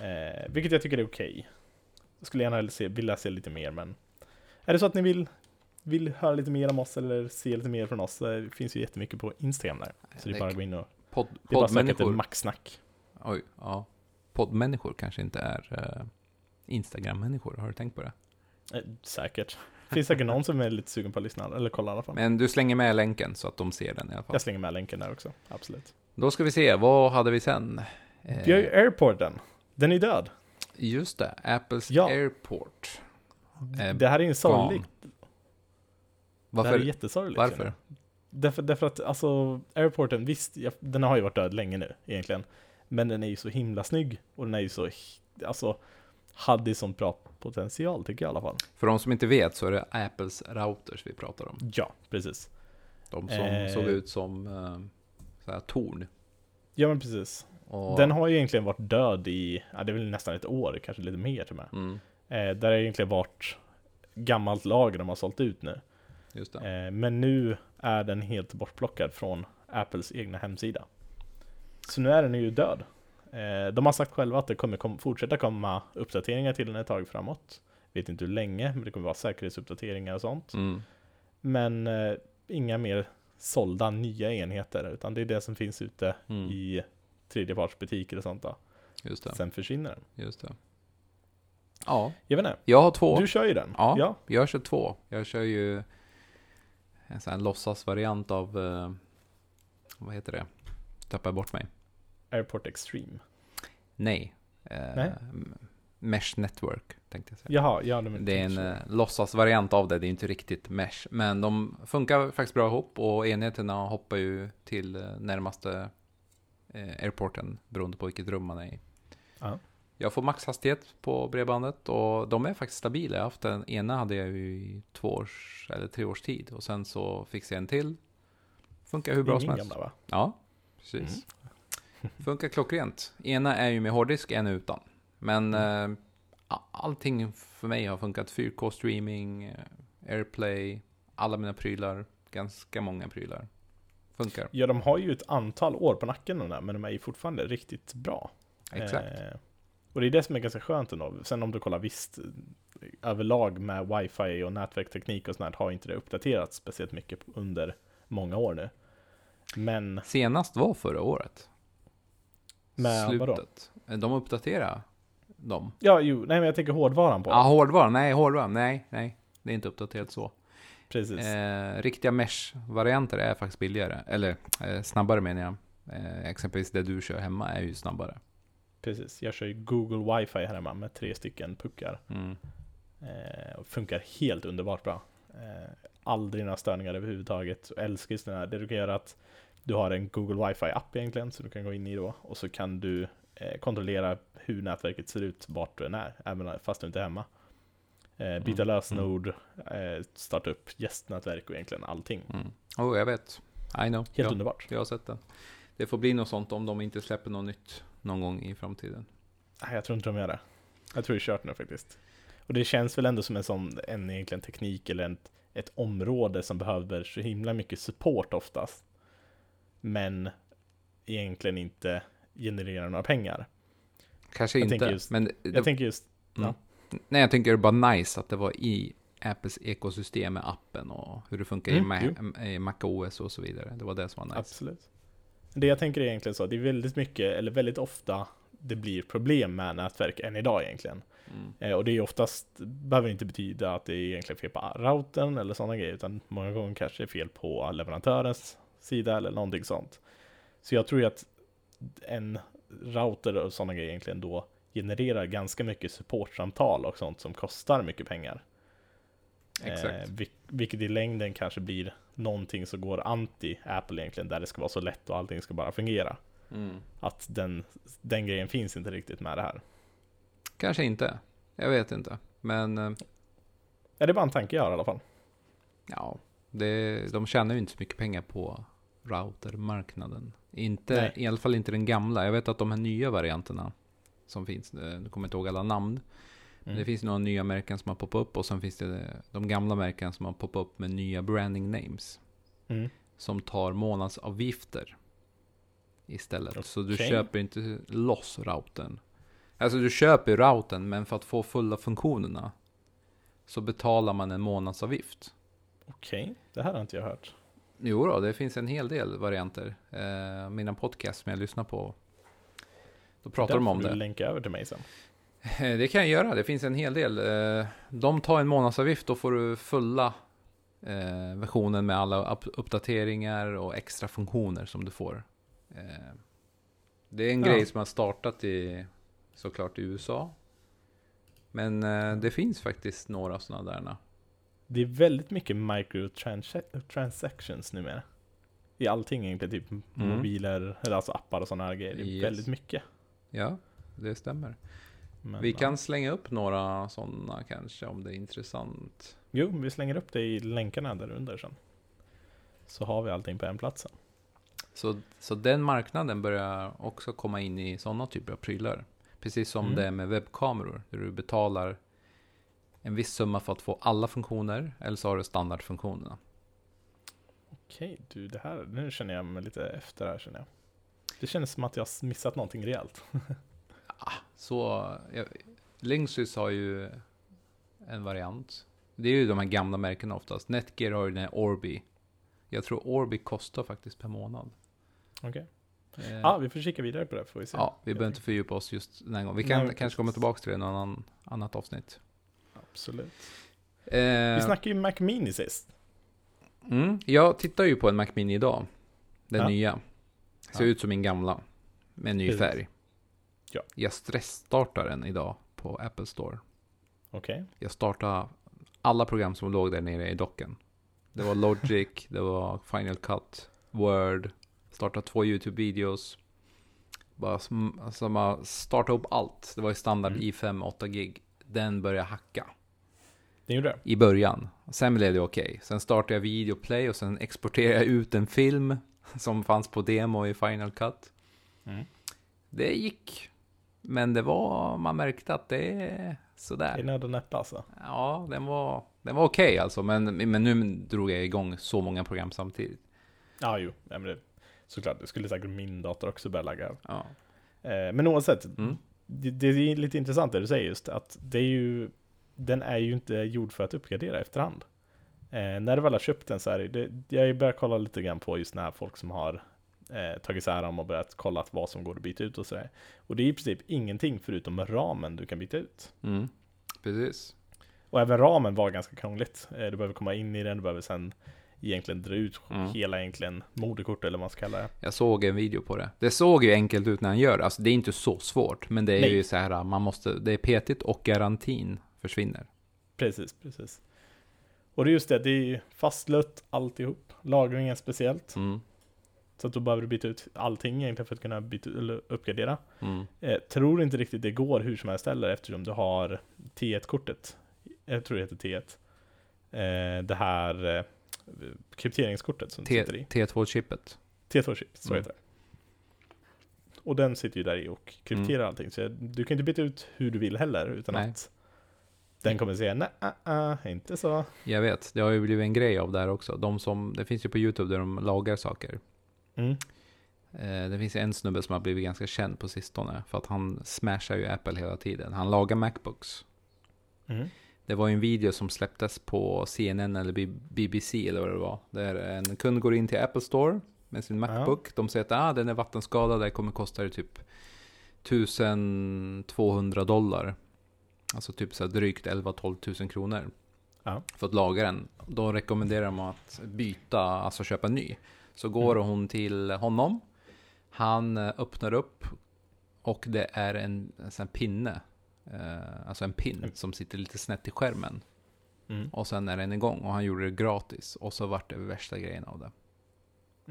Eh, vilket jag tycker är okej. Jag skulle gärna se, vilja se lite mer, men är det så att ni vill, vill höra lite mer om oss eller se lite mer från oss, det finns ju jättemycket på Instagram där. Så det är bara att gå in och, Podd, det är bara att söka poddmänniskor. maxsnack. Oj, ja. Poddmänniskor kanske inte är uh, Instagram-människor. Har du tänkt på det? Eh, säkert. Finns säkert någon som är lite sugen på att lyssna, eller kolla i alla fall. Men du slänger med länken så att de ser den i alla fall. Jag slänger med länken där också, absolut. Då ska vi se, vad hade vi sen? Vi har ju Airporten. Den är död. Just det, Apples Ja. Airport. Eh, det här är en sorglig. Det här Varför? är jättesorgligt. Varför? Därför, därför att alltså, Airporten, visst, ja, den har ju varit död länge nu egentligen. Men den är ju så himla snygg och den är ju så, alltså, hade sån bra potential tycker jag i alla fall. För de som inte vet så är det Apples routers vi pratar om. Ja, precis. De som Eh. såg ut som här, torn. Ja men precis. Och, Den har ju egentligen varit död i, ja, det är väl nästan ett år, kanske lite mer till och med. mm, Eh, där har egentligen varit gammalt lager de har sålt ut nu. just. Eh, men nu är den helt bortplockad från Apples egna hemsida. Så nu är den ju död. Eh, de har sagt själva att det kommer kom, fortsätta komma uppdateringar till den ett tag framåt. Vet inte hur länge, men det kommer vara säkerhetsuppdateringar och sånt. Mm. Men eh, inga mer sålda nya enheter, utan det är det som finns ute Mm. i tredjepartsbutiker och sånt då. Just det. Sen försvinner den. Just det. Ja, Jag vet inte, jag har två. du kör ju den. Ja. ja. Jag kör två. Jag kör ju en sån här låtsasvariant av, eh, vad heter det? Tappar jag bort mig. Airport Extreme. Nej. Eh, Nej. Mesh Network tänkte jag säga. Jaha, ja. De Det är en eh, låtsasvariant av det, det är inte riktigt Mesh. Men de funkar faktiskt bra ihop och enheterna hoppar ju till eh, närmaste eh, airporten beroende på vilket rum man är i. Ja. Jag får maxhastighet på bredbandet och de är faktiskt stabila. Jag haft den ena hade jag ju i två års eller tre års tid och sen så fixade jag en till. Funkar hur bra Ingen som helst. gamla va? Ja, precis. Funkar klockrent. Ena är ju med hårddisk, en utan. Men eh, a- allting för mig har funkat. 4K streaming, eh, AirPlay, alla mina prylar, ganska många prylar. Funkar. Ja, de har ju ett antal år på nacken de där, men de är ju fortfarande riktigt bra. Exakt. Eh, och det är det som är ganska skönt ändå. Sen om du kollar visst, eh, överlag med wifi och nätverkteknik och sånt här har inte det uppdaterats speciellt mycket under många år nu. Men Senast var förra året. Med? Slutet. Eh, De uppdaterade dem. Ja, jo, nej men jag tänker hårdvaran på. Ja, hårdvaran. Nej, hårdvaran. Nej, nej. Det är inte uppdaterat så. Precis. Eh, riktiga mesh-varianter är faktiskt billigare. Eller eh, snabbare menar jag. Eh, exempelvis det du kör hemma är ju snabbare. Precis. Jag kör ju Google Wifi här hemma med tre stycken puckar. Mm. Eh, och funkar helt underbart bra. Eh, aldrig några störningar överhuvudtaget. Älskar just den här, det du kan göra att du har en Google Wifi-app egentligen, så du kan gå in i då. Och så kan du eh, kontrollera hur nätverket ser ut vart du än är, även fast du inte är hemma. Eh, byta Mm, lösenord, eh, starta upp gästnätverk och egentligen allting. Mm. Oh, jag vet. I know. Helt ja, underbart. jag har sett den. Det får bli något sånt om de inte släpper något nytt någon gång i framtiden. Nej, jag tror inte de gör det. Jag tror det är kört nu faktiskt. Och det känns väl ändå som en sån, en egentligen teknik eller en, ett område som behöver så himla mycket support oftast. Men egentligen inte genererar några pengar. Kanske Jag inte, just- men... Jag det, tänker just, mm. Nej, jag tänker bara nice att det var i Apples ekosystem med appen och hur det funkar Mm, i, Ma- i MacOS och så vidare. Det var det som var nice. absolut. Det jag tänker är egentligen så, det är väldigt mycket, eller väldigt ofta, det blir problem med nätverk än idag egentligen. Mm. Eh, och det är oftast, behöver inte betyda att det är egentligen fel på routern eller sådana grejer, utan många gånger kanske det är fel på leverantörens sida eller någonting sånt. Så jag tror ju att en router och sådana grejer egentligen då genererar ganska mycket supportsamtal och sånt som kostar mycket pengar. Exakt. Eh, vil- vilket i längden kanske blir någonting som går anti Apple egentligen, där det ska vara så lätt och allting ska bara fungera. Mm. Att den, den grejen finns inte riktigt med det här. Kanske inte. Jag vet inte. Men eh, Ja, det är bara en tanke jag har i alla fall. ja, det, de tjänar ju inte så mycket pengar på routermarknaden. Inte, Nej. I alla fall inte den gamla. Jag vet att de här nya varianterna som finns, eh, nu kommer jag inte ihåg alla namn. Men Mm. det finns några nya märken som har poppat upp och sen finns det de gamla märken som har poppat upp med nya branding names. Mm. Som tar månadsavgifter istället. Så du köper inte loss routern. Alltså du köper routern men för att få fulla funktionerna så betalar man en månadsavgift. Okej, det här har inte jag hört. Jo då, det finns en hel del varianter. Eh, mina podcasts som jag lyssnar på. Då pratar de om det. länka över till mig sen. Eh, Det kan jag göra, det finns en hel del. Eh, De tar en månadsavgift, då får du fulla eh, versionen med alla upp- uppdateringar och extra funktioner som du får. Det är en Ja. grej som har startat i såklart i USA. Men det finns faktiskt några sådana där. Det är väldigt mycket microtransactions numera. I allting egentligen, typ mobiler, eller alltså appar och sådana här grejer. Det är Yes. väldigt mycket. Ja, det stämmer. Men, Vi kan slänga upp några sådana kanske om det är intressant. Jo, vi slänger upp det i länkarna där under sen. Så har vi allting på en plats sen. Så, så den marknaden börjar också komma in i sådana typer av prylar. Precis som Mm. det är med webbkameror. Där du betalar en viss summa för att få alla funktioner. Eller så har du standardfunktionerna. Okej, du, det här, nu känner jag mig lite efter här känner jag. Det känns som att jag har missat någonting rejält. Så ja, Linksys har ju en variant. Det är ju de här gamla märkena oftast. Netgear har ju den här Orbi. Jag tror Orbi kostar faktiskt per månad. Okej. Eh, Ja, vi får kika vidare på det får vi se. ja, vi behöver inte fördjupa oss just den här gången. Vi kan Nej, kanske komma tillbaka till det i någon annan, annat avsnitt. Absolut. Eh, Vi snackade ju Mac Mini sist. mm, jag tittar ju på en Mac Mini idag. Den Ja. nya. Ser Ja. ut som min gamla. Med ny Precis. färg. Ja. Jag stressstartar den idag på Apple Store. Okej. Jag startade alla program som låg där nere i docken. Det var Logic, det var Final Cut, Word, starta två YouTube-videos. Bara som, alltså man starta upp allt. Det var ju standard Mm. i5 8 gig. Den började hacka Det gjorde det. i början. Sen blev det okej. Sen startade jag videoplay och sen exporterade jag ut en film som fanns på demo i Final Cut. Mm. Det gick. Men det var, man märkte att det är Det är sådär. nöd och näppe alltså. Ja, den var, den var okej alltså. Men, men nu drog jag igång så många program samtidigt. Ja, jo. Ja, men det, såklart, det skulle säkert min dator också börja lagga. Ja. Eh, men oavsett, Mm. det, det är lite intressant det du säger just att det är ju, den är ju inte gjord för att uppgradera efterhand. Eh, när du väl har köpt den så är det, jag börjat kolla lite grann på just när folk som har eh, tagit isär dem och börjat kolla vad som går att byta ut och sådär. Och det är i princip ingenting förutom ramen du kan byta ut. Mm. Precis. Och även ramen var ganska krångligt. Eh, du behöver komma in i den, du behöver sen egentligen dra ut Mm. hela egentligen moderkort eller vad man ska kalla det. Jag såg en video på det. Det såg ju enkelt ut när han gör det. Alltså det är inte så svårt. Men det är Nej. ju så här, man måste, det är petigt och garantin försvinner. Precis, precis. Och det är just det, det är ju fastlött alltihop. Lagringen speciellt. Mm. Så att då behöver du byta ut allting egentligen för att kunna byta, eller uppgradera. Mm. Eh, tror inte riktigt det går hur som helst heller eftersom du har T1-kortet. Jag tror det heter T1. Eh, det här eh, krypteringskortet som T- sitter i. T2-chippet. T2-chip, så Mm. heter det. Och den sitter ju där i och krypterar Mm. allting. Så du kan inte byta ut hur du vill heller utan Nej. att den kommer säga nej, uh, uh, inte så. Jag vet, det har ju blivit en grej av det här också. De som, det finns ju på YouTube där de lagar saker. Mm. Eh, det finns en snubbe som har blivit ganska känd på sistone. För att han smashar ju Apple hela tiden. Han lagar Macbooks. Mm. Det var ju en video som släpptes på CNN eller BBC eller vad det var. Där en kund går in till Apple Store med sin Macbook. De säger att ah, den är vattenskadad, det kommer kosta dig typ 1200 dollar. Alltså typ så drygt 11-12 tusen kronor. Ja. För att laga den. Då rekommenderar de att byta, alltså köpa ny. Så går Mm. hon till honom. Han eh, öppnar upp och det är en, en pinne. Eh, alltså en pin Mm. som sitter lite snett i skärmen. Mm. Och sen är den igång och han gjorde det gratis. Och så vart det värsta grejen av det.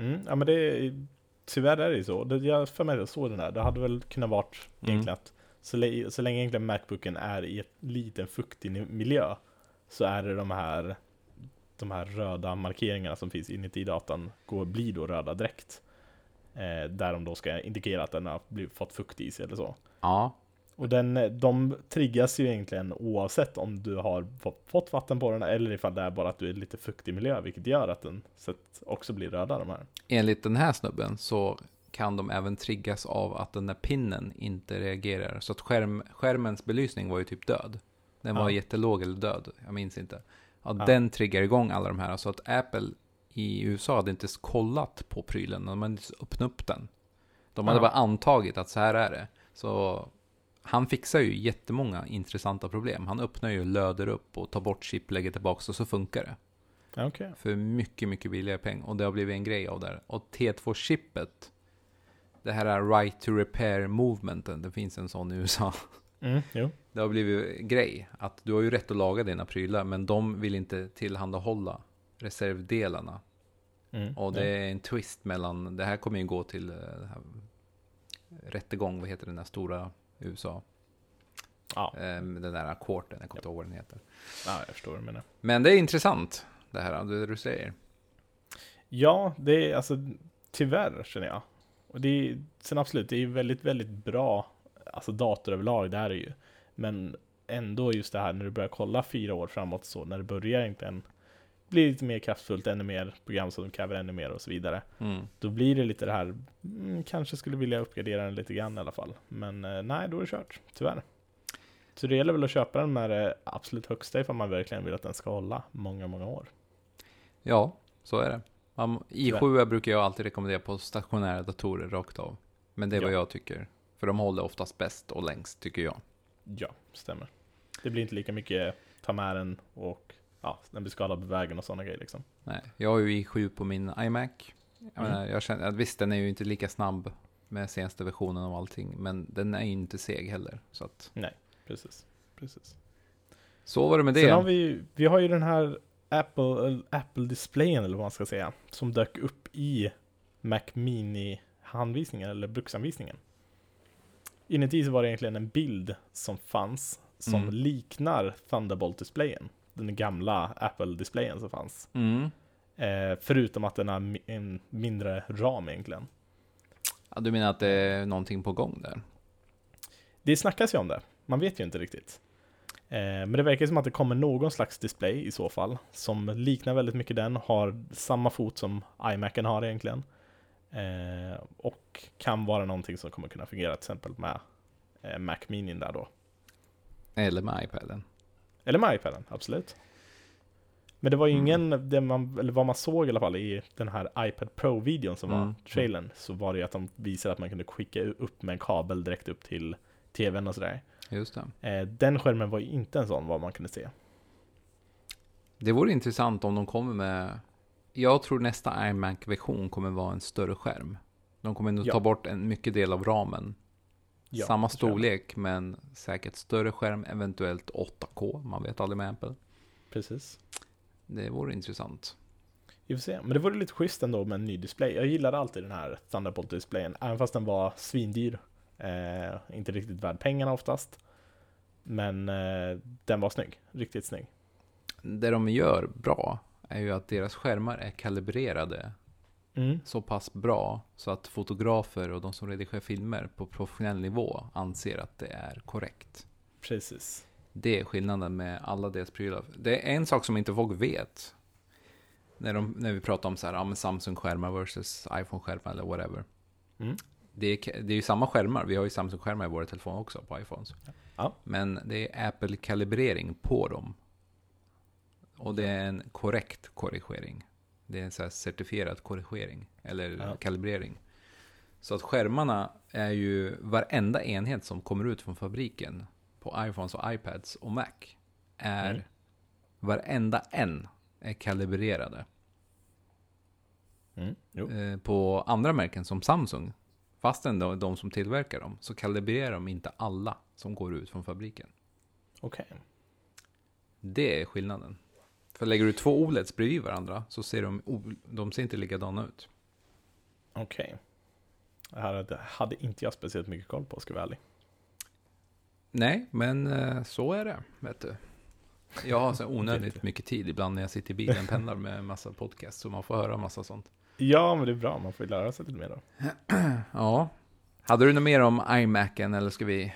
Mm. Ja men det är, tyvärr är det ju så. Jag för mig jag såg den där. Det hade väl kunnat varit Mm. egentligen att så, så länge egentligen Macbooken är i ett liten fuktig miljö så är det de här de här röda markeringarna som finns inuti datan går, blir då röda direkt. Eh, där de då ska indikera att den har blivit, fått fukt i sig eller så. Ja, Och den, de triggas ju egentligen oavsett om du har fått, vatten på den eller ifall det är bara att du är lite fuktig miljö, vilket gör att den också blir röda de här. enligt den här snubben så kan de även triggas av att den där pinnen inte reagerar. Så att skärm, skärmens belysning var ju typ död. Den var Ja. jättelåg eller död, jag minns inte. Ja, Ja. Den triggar igång alla de här. Så att Apple i USA hade inte ens kollat på prylen, de hade inte öppnat upp den. De hade Ja. bara antagit att så här är det. Så han fixar ju jättemånga intressanta problem. Han öppnar ju, löder upp och tar bort chip, lägger tillbaka och så funkar det. Okej. För mycket, mycket billigare peng. Och det har blivit en grej av det här. Och T2-chippet, det här är right to repair movementen, det finns en sån i USA. Mm. Det har blivit grej, att du har ju rätt att laga dina prylar, men de vill inte tillhandahålla reservdelarna. Mm, Och det är en twist mellan, det här kommer ju gå till eh, här, rättegång, vad heter den där stora USA? Ja, Eh, Den där ackorten, jag kommer inte ihåg vad den heter. ja, jag förstår vad du menar. Men det är intressant, det här det du säger. Ja, det är alltså tyvärr känner jag. Och det är, sen absolut, det är ju väldigt, väldigt bra alltså dator överlag, det är det ju. Men ändå just det här när du börjar kolla fyra år framåt så, när det börjar egentligen bli lite mer kraftfullt, ännu mer program som kräver ännu mer och så vidare. Mm. Då blir det lite det här, mm, kanske skulle vilja uppgradera den lite grann i alla fall. Men eh, nej, då är det kört, tyvärr. Så det gäller väl att köpa den med det absolut högsta ifall man verkligen vill att den ska hålla många, många år. Ja, så är det. Um, i7 brukar jag alltid rekommendera på stationära datorer rakt av. Men det är vad Ja. jag tycker. För de håller oftast bäst och längst, tycker jag. Ja, stämmer. Det blir inte lika mycket ta med den och ja, den blir skadad på vägen och sådana grejer liksom. Nej, jag har ju i7 på min iMac. Jag Mm. menar, jag känner, visst, den är ju inte lika snabb med senaste versionen av allting, men den är ju inte seg heller. Så att, Precis. Precis. så var det med det. Sen har vi, vi har ju den här Apple, eller Apple-displayen eller vad man ska säga, som dök upp i Mac Mini-handvisningen eller bruksanvisningen. Inuti så var det egentligen en bild som fanns som Mm. liknar Thunderbolt-displayen. Den gamla Apple-displayen som fanns. Mm. Eh, förutom att den har en mindre ram egentligen. Ja, du menar att det är någonting på gång där? Det snackas ju om det. Man vet ju inte riktigt. Eh, men det verkar som att det kommer någon slags display i så fall. Som liknar väldigt mycket den. Har samma fot som iMacen har egentligen. Eh, och kan vara någonting som kommer kunna fungera till exempel med eh, Mac Mini där då. Eller med iPaden? Eller med iPaden, absolut. Men det var ju Mm. ingen, det man, eller vad man såg i alla fall i den här iPad Pro-videon som Mm. var trailern, så var det ju att de visade att man kunde skicka upp med en kabel direkt upp till tvn och sådär. Just det. Eh, den skärmen var ju inte en sån vad man kunde se. Det vore intressant om de kommer med... Jag tror nästa iMac-version kommer vara en större skärm. De kommer nog Ja. ta bort en mycket del av ramen. Ja, Samma storlek, men säkert större skärm, eventuellt 8K. Man vet aldrig med Apple. Precis. Det vore intressant. Vi får se. Men det vore lite schysst ändå med en ny display. Jag gillade alltid den här Thunderbolt-displayen, även fast den var svindyr. Eh, inte riktigt värd pengarna oftast. Men eh, den var snygg. Riktigt snygg. Det de gör bra är ju att deras skärmar är kalibrerade Mm. så pass bra så att fotografer och de som redigerar filmer på professionell nivå anser att det är korrekt. Precis. Det är skillnaden med alla deras prylar. Det är en sak som inte folk vet. När, de, när vi pratar om så här, ja, Samsung-skärmar versus iPhone-skärmar eller whatever. Mm. Det är, det är ju samma skärmar. Vi har ju Samsung-skärmar i våra telefoner också på iPhones. Ja. Men det är Apple-kalibrering på dem. Och det är en korrekt korrigering. Det är en så certifierad korrigering. Eller Ja. kalibrering. Så att skärmarna är ju varenda enhet som kommer ut från fabriken på iPhones och iPads och Mac är Mm. varenda en är kalibrerade. Mm. Eh, på andra märken som Samsung, fastän de, de som tillverkar dem, så kalibrerar de inte alla som går ut från fabriken. Okej. Det är skillnaden. För lägger du två OLEDs bredvid varandra så ser de, de ser inte likadana ut. Okej. Det här hade- hade inte jag speciellt mycket koll på, ska jag vara ärlig. Nej, men eh, så är det, vet du. Jag har så onödigt mycket tid ibland när jag sitter i bilen och pendlar med en massa podcast, så man får höra en massa sånt. Ja, men det är bra. Man får ju lära sig lite mer då. Ja. Hade du något mer om iMacen eller ska vi?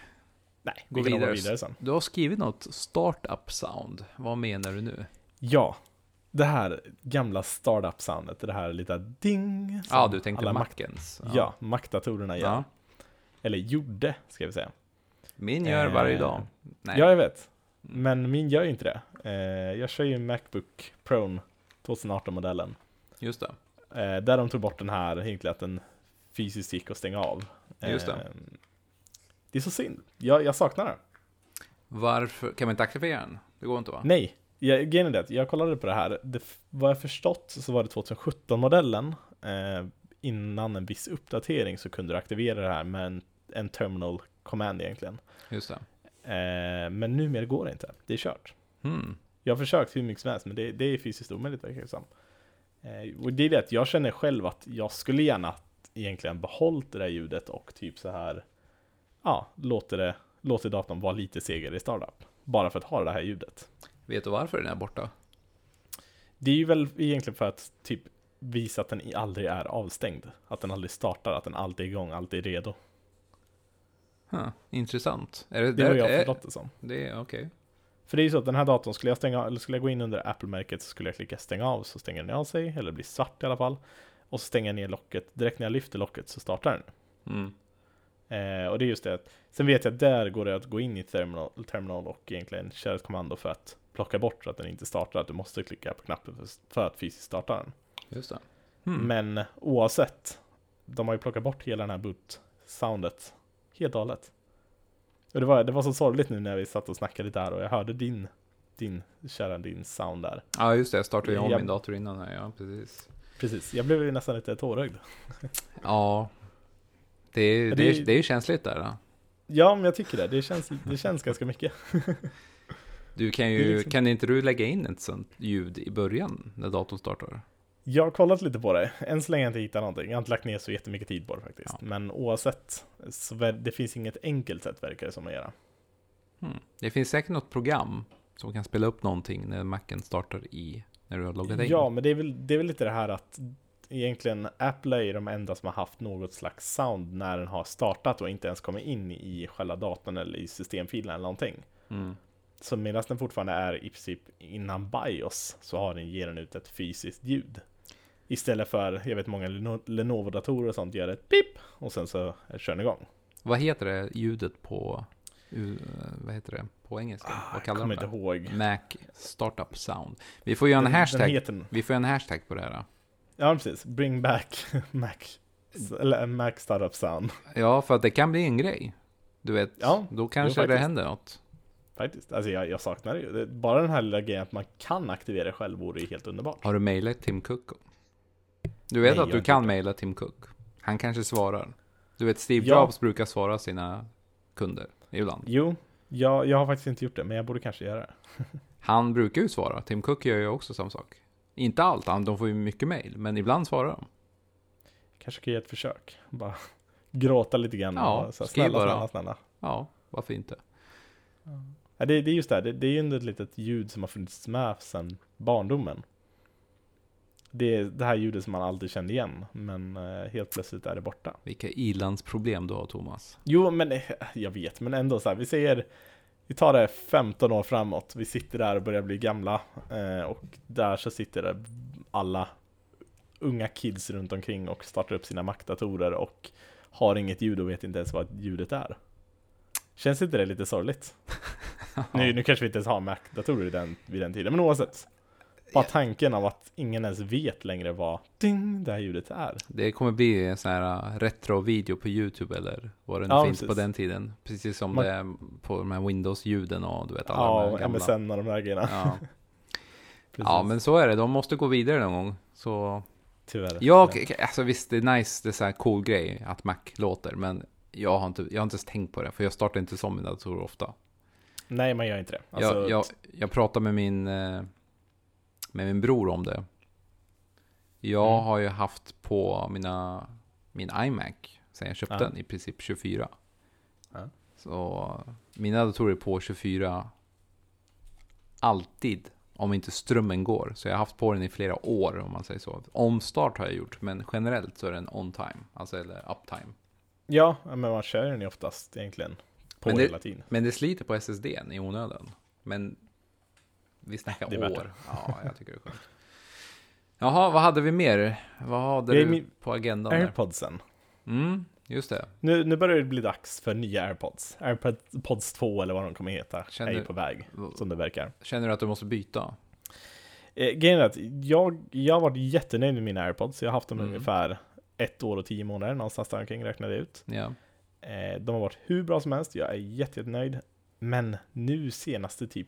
Nej, Gå vi nog gå vidare. vidare sen. Du har skrivit något startup sound. Vad menar du nu? Ja, det här gamla startup-soundet, det här lite ding. Ja, du tänkte alla Macens. Ja, Mac-datorerna gör. Ja. Eller gjorde, ska vi säga. Min gör varje Eh, dag. Nej. Ja, jag vet. Men min gör ju inte det. Eh, jag kör ju Macbook Pro 2018-modellen. Just det. Eh, där de tog bort den här, egentligen att den fysiskt gick att stänga av. Just det. Eh, det är så synd. Jag, jag saknar det. Varför? Kan man inte aktivera den? Det går inte va? Nej, jag, grejen är det, jag kollade på det här. Det, vad jag förstått så var det 2017-modellen. Eh, innan en viss uppdatering så kunde du aktivera det här med en, en terminal command egentligen. Just det. Eh, men numera går det inte. Det är kört. Hmm. Jag har försökt hur mycket som helst, men det, det är fysiskt omöjligt verkar det som. Eh, och det är det att jag känner själv att jag skulle gärna egentligen behållit det där ljudet och typ så här, ja, låter det, låter datorn vara lite segare i startup. Bara för att ha det här ljudet. Vet du varför den är borta? Det är ju väl egentligen för att typ visa att den aldrig är avstängd. Att den aldrig startar, att den alltid är igång, alltid är redo. Huh. Intressant. Är det, Det har jag förstått det som. det okej. För det är ju så att den här datorn, skulle jag stänga eller skulle jag gå in under Apple-märket så skulle jag klicka stänga av så stänger den av sig, eller blir svart i alla fall. Och så stänger jag ner locket, direkt när jag lyfter locket så startar den. Mm. Eh, och det är just det att, sen vet jag att där går det att gå in i terminal, terminal och egentligen köra ett kommando för att plocka bort så att den inte startar, att du måste klicka på knappen för, för att fysiskt starta den. Just det. Hmm. Men oavsett, de har ju plockat bort hela den här boot-soundet helt och hållet. Och det var, det var så sorgligt nu när vi satt och snackade lite här och jag hörde din, din, kära din sound där. Ja, just det. Jag startade ju om Jag- min dator innan här. Ja, precis. Precis, jag blev ju nästan lite tårögd. Ja. Det är, det, är, det är ju känsligt där. Då. Ja, men jag tycker det. Det känns, det känns ganska mycket. Du kan ju, liksom- kan inte du lägga in ett sånt ljud i början när datorn startar? Jag har kollat lite på det. Än så länge har jag inte hittat någonting. Jag har inte lagt ner så jättemycket tid på det faktiskt. Ja. Men oavsett, så det finns inget enkelt sätt verkar det som att göra. Hmm. Det finns säkert något program som kan spela upp någonting när Macen startar i, när du har loggat in. Ja, men det är, väl, det är väl lite det här att egentligen Apple är de enda som har haft något slags sound när den har startat och inte ens kommit in i själva datorn eller i systemfilen eller någonting. Mm. Så medan den fortfarande är i princip innan BIOS så har den, ger den ut ett fysiskt ljud. Istället för, jag vet många Leno- Lenovo-datorer och sånt gör ett pip och sen så kör den igång. Vad heter det ljudet på, vad heter det på engelska? vad Ah, Jag kallar kommer de inte det? ihåg. Mac Startup Sound. Vi får göra en Den- hashtag. Den heter, Vi får göra en hashtag på det här. ja precis, bring back Mac, eller Mac Startup Sound. Ja, för att det kan bli en grej. Du vet, Ja, då kanske det faktiskt. händer något. Faktiskt, alltså jag, jag saknar det ju. Det- Bara den här lilla grejen att man kan aktivera det själv vore ju helt underbart. Har du mejlat Tim Cook? Du vet Nej, att du kan mejla Tim Cook. Han kanske svarar. Du vet, Steve Ja. Jobs brukar svara sina kunder ibland. Jo, jag, jag har faktiskt inte gjort det, men jag borde kanske göra det. Han brukar ju svara. Tim Cook gör ju också samma sak. Inte allt, de får ju mycket mejl, men ibland svarar de. Kanske ska ge ett försök. Bara gråta lite grann. Ja, och så skriv snälla, bara. snälla, snälla. Ja, varför inte? Ja, det, det är just det, här, det, det är ju ändå ett litet ljud som har funnits med sedan barndomen. Det är det här ljudet som man alltid kände igen, men eh, helt plötsligt är det borta. Vilka ilandsproblem du har, Thomas. Jo, men eh, jag vet, men ändå så här, vi säger vi tar det 15 år framåt, vi sitter där och börjar bli gamla eh, och där så sitter alla unga kids runt omkring och startar upp sina Mac-datorer och har inget ljud och vet inte ens vad ljudet är. Känns inte det lite sorgligt? Nu, nu kanske vi inte ens har Mac-datorer i den, vid den tiden, men oavsett. Bara tanken av att ingen ens vet längre vad ding, det här ljudet är. Det kommer bli en sån här uh, retro-video på YouTube eller vad det nu Ja, finns precis. på den tiden. Precis som Man- det är på de här Windows-ljuden och du vet alla Ja, de här gamla. MSN och de där grejerna. Ja. Ja, men så är det. De måste gå vidare någon gång. Så Tyvärr. jag, alltså visst, det är nice, det är så här cool grej att Mac låter, men jag har inte, jag har inte ens tänkt på det, för jag startar inte som mina datorer ofta. Nej, man gör inte det. Alltså, jag, jag, jag pratar med min, eh, med min bror om det. Jag Mm. har ju haft på mina, min iMac sen jag köpte Ja. den i princip 24. Ja. Så mina datorer är på 24 alltid, om inte strömmen går. Så jag har haft på den i flera år om man säger så. Omstart har jag gjort, men generellt så är den on time, alltså eller uptime. Ja, men man kör den ju oftast egentligen på Men det- hela tiden. Men det sliter på SSDn i onödan. Men vi snackar Det är år. Ja, jag tycker det är skönt. Jaha, vad hade vi mer? Vad hade du på agendan där? Airpodsen. Mm, just det. Nu, nu börjar det bli dags för nya Airpods. Airpods 2 eller vad de kommer heta Känner- är ju på väg, som det verkar. Känner du att du måste byta? Eh, grejen är att jag, jag har varit jättenöjd med mina Airpods. Jag har haft dem Mm. ungefär ett år och tio månader, någonstans där omkring räknade ut. Ja. Eh, de har varit hur bra som helst, jag är jätte- jättenöjd. Men nu senaste typ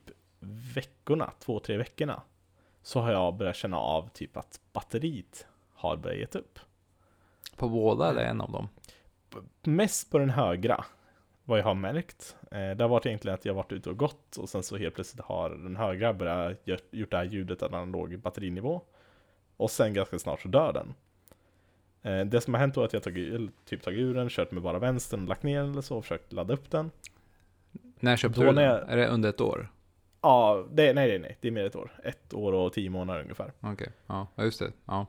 veckorna, två, tre veckorna, så har jag börjat känna av typ att batteriet har börjat gett upp. På båda eller en av dem? Mest på den högra, vad jag har märkt. Eh, det har varit egentligen att jag varit ute och gått och sen så helt plötsligt har den högra börjat gjort det här ljudet att den låg batterinivå. Och sen ganska snart så dör den. Eh, det som har hänt då är att jag tagit, typ tagit ur den, kört med bara vänstern lagt ner den eller så och försökt ladda upp den. När köpte Då du den? jag- Är det under ett år? Ja, det, nej, nej, nej, det är mer ett år. Ett år och tio månader ungefär. Okej, ja, ja, just det. Ja.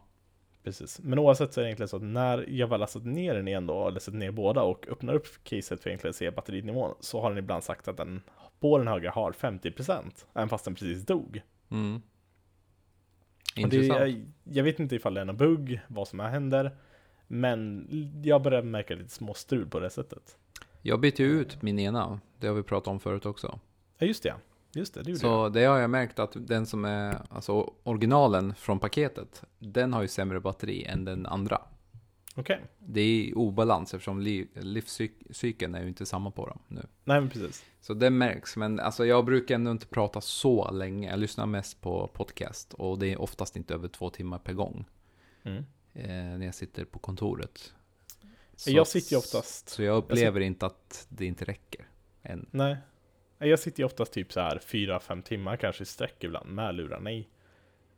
Precis. Men oavsett så är det egentligen så att när jag väl har satt ner den igen då, eller satt ner båda och öppnar upp caset för egentligen att se batterinivån, så har den ibland sagt att den på den högra har 50%, även fast den precis dog. Mm. Och det, Intressant. jag, jag vet inte ifall det är någon bugg, vad som händer, men jag börjar märka lite små strul på det sättet. Jag bytte ut min ena. Det har vi pratat om förut också. Ja, just det. Just det, det jag. Så det har jag märkt att den som är, alltså originalen från paketet, den har ju sämre batteri än den andra. Okej. Det är obalans eftersom liv, livscykeln är ju inte samma på dem nu. Nej, men precis. Så det märks, men alltså jag brukar ändå inte prata så länge. Jag lyssnar mest på podcast och det är oftast inte över två timmar per gång. Mm. Eh, när jag sitter på kontoret. Så, Jag sitter ju oftast... Så jag upplever inte att det inte räcker. Än. Nej. Jag sitter ju oftast typ så här 4-5 timmar kanske i sträck ibland med lurarna i.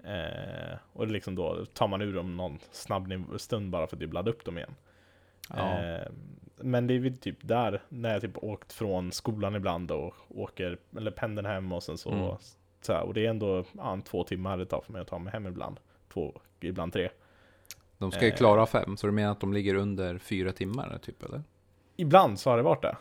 Eh, och liksom då tar man ur dem någon snabb stund bara för att ladda upp dem igen. Ja. Eh, men det är väl typ där, när jag typ åkt från skolan ibland och åker, eller pendeln hem och sen så, Mm. så här, och det är ändå ja, två timmar det tar för mig att ta mig hem ibland. Två, ibland tre. De ska ju eh. klara fem, så du menar att de ligger under fyra timmar typ eller? Ibland så har det varit det.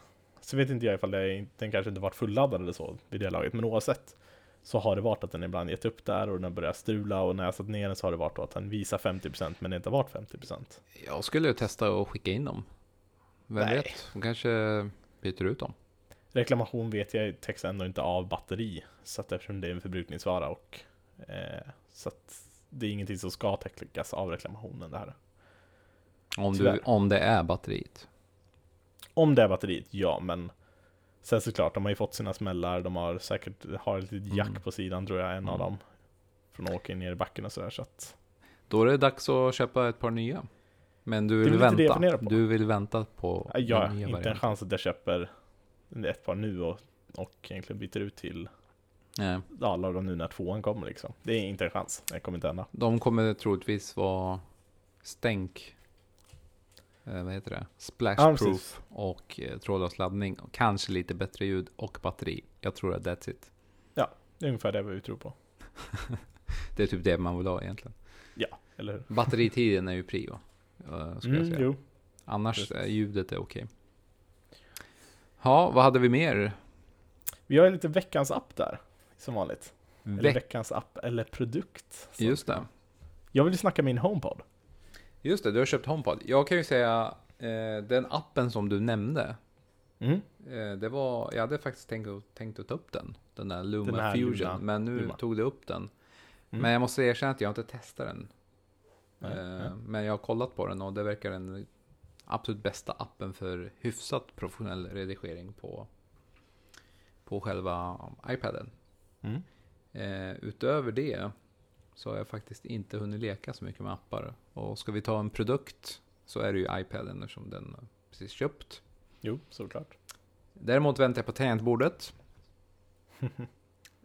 Så vet inte jag ifall det, den kanske inte varit fulladdad eller så vid det laget, men oavsett så har det varit att den ibland gett upp där och den börjar strula och när jag satt ner den så har det varit att den visar 50% men det inte varit 50%. Jag skulle testa att skicka in dem. Vem Nej. vet? De kanske byter ut dem. Reklamation vet jag täcks ändå inte av batteri, så att eftersom det är en förbrukningsvara och eh, så att det är ingenting som ska täckas av reklamationen det här. Om, du, om det är batteriet. Om det är batteriet, ja, men sen såklart, de har ju fått sina smällar, de har säkert har ett litet jack Mm. på sidan tror jag, en av Mm. dem. Från att åka ner i backen och sådär, så att Då är det dags att köpa ett par nya. Men du vill vänta. Du vill vänta på Ja, nya inte en varianten. chans att jag köper ett par nu och, och egentligen byter ut till Nej. ja, lagom nu när tvåan kommer liksom. Det är inte en chans, det kommer inte hända. De kommer troligtvis vara stänk... Eh, vad heter det? Ja, Splashproof precis. och eh, trådlös laddning. Och kanske lite bättre ljud och batteri. Jag tror att that's it. Det är ungefär det vi tror på. Det är typ det man vill ha egentligen. Eller hur? Batteritiden är ju prio. Skulle jag Mm, säga. jo. Annars är ljudet är okej. Ja, vad hade vi mer? Vi har lite veckans app där, som vanligt. Eller Veck- veckans app eller produkt. Så. Just det. Jag vill snacka min HomePod. Just det, du har köpt HomePod. Jag kan ju säga, eh, den appen som du nämnde, Mm. eh, det var, jag hade faktiskt tänkt, tänkt att ta upp den. Den där Luma Den Fusion, Luma- men nu Luma. tog du upp den. Mm. Men jag måste erkänna att jag inte testat den. Nej, Eh, nej. Men jag har kollat på den och det verkar den absolut bästa appen för hyfsat professionell redigering på, på själva iPaden. Mm. Eh, utöver det så har jag faktiskt inte hunnit leka så mycket med appar. Och ska vi ta en produkt så är det ju iPaden eftersom den precis köpt. Jo, såklart. Däremot väntar jag på tangentbordet.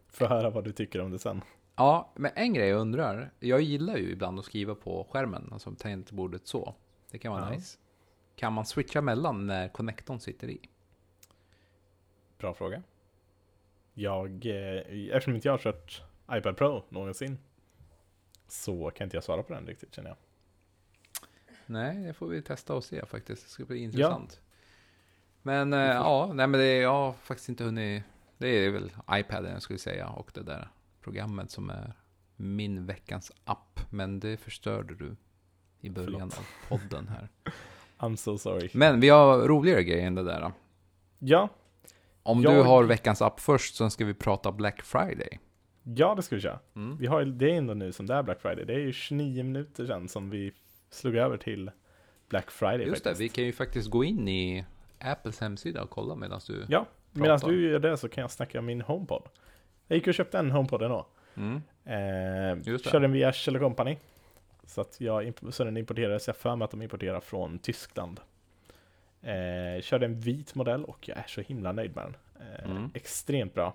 Får höra vad du tycker om det sen. Ja, men en grej jag undrar. Jag gillar ju ibland att skriva på skärmen, alltså tangentbordet så. Det kan vara Ja. nice. Kan man switcha mellan när connectorn sitter i? Bra fråga. Jag, eh, eftersom inte jag har kört iPad Pro någonsin, så kan inte jag svara på den riktigt känner jag. Nej, det får vi testa och se faktiskt. Det ska bli intressant. Men eh, ja, nej men det, jag har faktiskt inte hunnit. Det är väl iPaden jag skulle säga och det där programmet som är min veckans app. Men det förstörde du i början Förlåt. av podden här. I'm so sorry. Men vi har roligare grejer än det där. Ja, Om du Jag- har veckans app först så ska vi prata Black Friday. Ja det ska vi köra. Mm. Vi har ju- det är ändå nu som det är Black Friday. Det är ju 29 minuter sedan som vi slog över till Black Friday Just det, faktiskt. vi kan ju faktiskt gå in i Apples hemsida och kolla medan du... Ja, medan pratar. du gör det så kan jag snacka om min HomePod. Jag gick och köpte en HomePod ändå. Mm. Eh, Just det. den via Shell Company. Så, att jag, imp- så den importerades, jag har för mig att de importerar från Tyskland. Eh, körde en vit modell och jag är så himla nöjd med den. Eh, Mm. Extremt bra.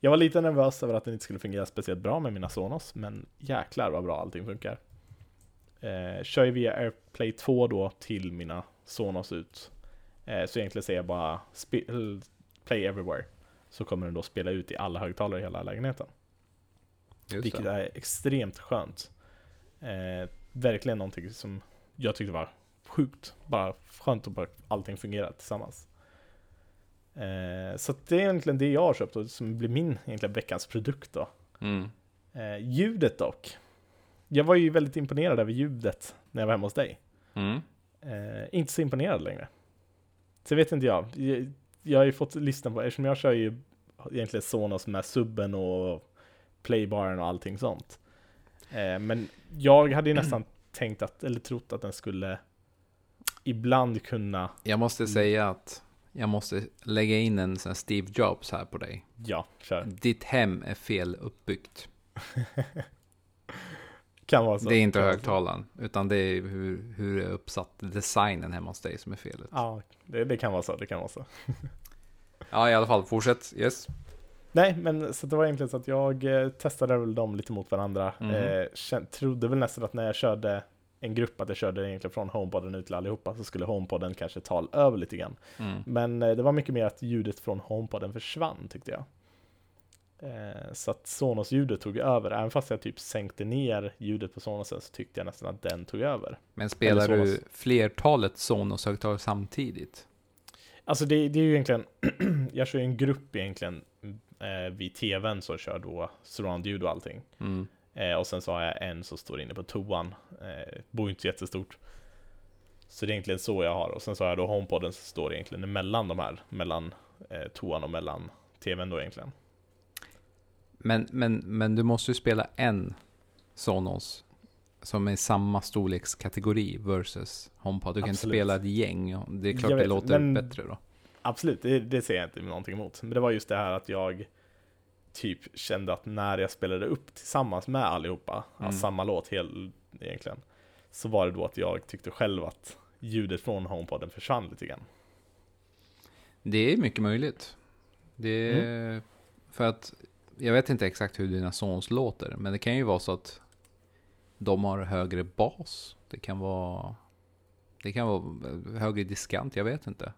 Jag var lite nervös över att den inte skulle fungera speciellt bra med mina Sonos, men jäklar vad bra allting funkar. Eh, kör ju via AirPlay 2 då till mina Sonos ut. Eh, så egentligen säger jag bara Play Everywhere. Så kommer den då spela ut i alla högtalare i hela lägenheten. Just Vilket det. är extremt skönt. Eh, verkligen någonting som jag tyckte var sjukt. Bara skönt att bara allting fungerar tillsammans. Eh, så det är egentligen det jag har köpt och som blir min egentligen veckans produkt då. Mm. Eh, ljudet dock. Jag var ju väldigt imponerad över ljudet när jag var hemma hos dig. Mm. Eh, inte så imponerad längre. Så vet inte jag. jag. Jag har ju fått listan på, eftersom jag kör ju egentligen Sonos med subben och playbaren och allting sånt. Eh, men jag hade ju nästan tänkt att, eller trott att den skulle ibland kunna, Jag måste säga att jag måste lägga in en sån här Steve Jobs här på dig. ja, kör. Ditt hem är fel uppbyggt. Kan vara så. Det är inte högtalaren, utan det är hur, hur det är uppsatt, designen hemma hos dig som är felet. Ja, det, det kan vara så, det kan vara så. Ja, i alla fall, fortsätt. Yes. Nej, men så det var egentligen så att jag eh, testade väl dem lite mot varandra. Mhm. Eh, trodde väl nästan att när jag körde en grupp att jag körde egentligen från HomePoden ut till allihopa så skulle HomePoden kanske ta över lite grann. Mm. Men eh, det var mycket mer att ljudet från HomePoden försvann tyckte jag. Eh, så att Sonos-ljudet tog över, även fast jag typ sänkte ner ljudet på Sonosen så tyckte jag nästan att den tog över. Men spelar du flertalet Sonos-högtalare samtidigt? Alltså det, det är ju egentligen, jag kör ju en grupp egentligen eh, vid tvn som kör då surround-ljud och allting. Mm. Eh, och sen så har jag en som står inne på toan. Eh, bor inte så jättestort. Så det är egentligen så jag har. Och sen så har jag då HomePoden som står egentligen emellan de här. Mellan eh, toan och mellan tvn då egentligen. Men, men, men du måste ju spela en Sonos som är i samma storlekskategori versus HomePod. Du kan inte spela ett gäng. Det är klart Jag det vet, låter men- bättre då. Absolut, det, det ser jag inte någonting emot. Men det var just det här att jag typ kände att när jag spelade upp tillsammans med allihopa, Mm. ja, samma låt hel, egentligen, så var det då att jag tyckte själv att ljudet från HomePoden försvann lite grann. Det är mycket möjligt. Det är, För att jag vet inte exakt hur dina Sonos låter, men det kan ju vara så att de har högre bas. Det kan vara det kan vara högre diskant, jag vet inte.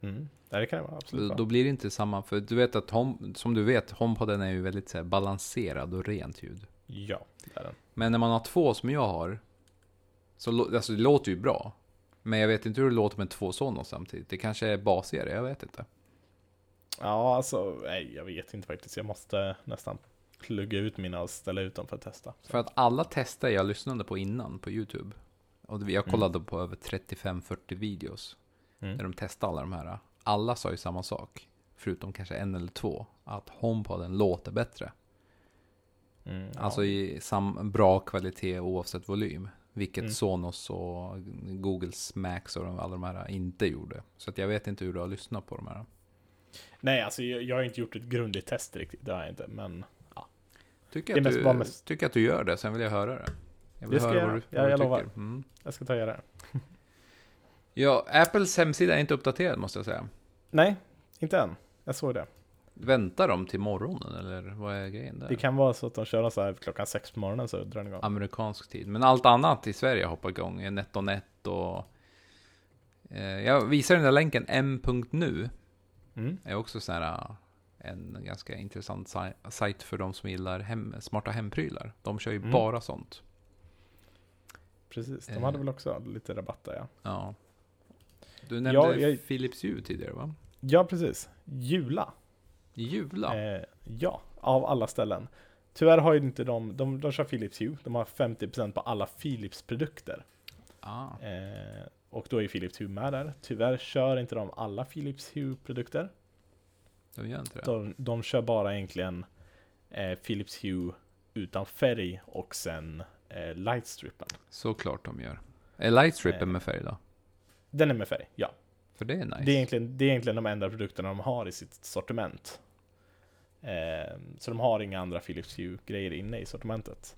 Mm. Det kan det vara, absolut. vara. Då blir det inte samma, för du vet att home, som du vet, HomePoden är ju väldigt så här, balanserad och rent ljud. Ja, det är den. Men när man har två som jag har, så alltså, det låter ju bra. Men jag vet inte hur det låter med två Sonos samtidigt. Det kanske är basigare, jag vet inte. Ja, alltså, nej, jag vet inte faktiskt. Jag måste nästan plugga ut mina och ställa ut dem för att testa. Så. För att alla tester jag lyssnade på innan på YouTube, och jag Mm. kollade på över 35-40 videos, Mm. när de testade alla de här. Alla sa ju samma sak, förutom kanske en eller två, att HomePoden låter bättre. Mm, ja. Alltså i sam bra kvalitet oavsett volym. Vilket Mm. Sonos och Googles Max och de- alla de här inte gjorde. Så att jag vet inte hur du har lyssnat på de här. Nej, alltså jag, jag har inte gjort ett grundligt test riktigt. Det har jag inte. Men Tycker, Det är att du, mest- tycker att du gör det, sen vill jag höra det. Jag vill Det ska höra jag vad du, vad Ja, du jag lovar. tycker. Mm. jag ska ta och göra det. Ja, Apples hemsida är inte uppdaterad måste jag säga. Nej, inte än. Jag såg det. Väntar de till morgonen eller vad är grejen där? Det kan vara så att de kör så här klockan sex på morgonen så drar den igång. Amerikansk tid. Men allt annat i Sverige hoppar igång. NetOnNet och... Eh, jag visar den där länken m.nu. Mm. är också sån här, äh, en ganska intressant sajt för de som gillar hem, smarta hemprylar. De kör ju Mm. bara sånt. Precis, de Eh. hade väl också lite rabatter ja. Ja. Du nämnde Ja, jag- Philips Hue tidigare va? Ja, precis. Jula. Jula? Eh, ja, av alla ställen. Tyvärr har ju inte de, de, de kör Philips Hue. De har 50% på alla Philips produkter. Ah. Eh, och då är Philips Hue med där. Tyvärr kör inte de alla Philips Hue produkter. De gör inte det? De, de kör bara egentligen eh, Philips Hue utan färg och sen eh, lightstrippen. Såklart de gör. Är lightstrippen Eh. med färg då? Den är med färg, ja. För det är nice. Det, är egentligen, det är egentligen de enda produkterna de har i sitt sortiment. Eh, så de har inga andra Philips Hue-grejer inne i sortimentet.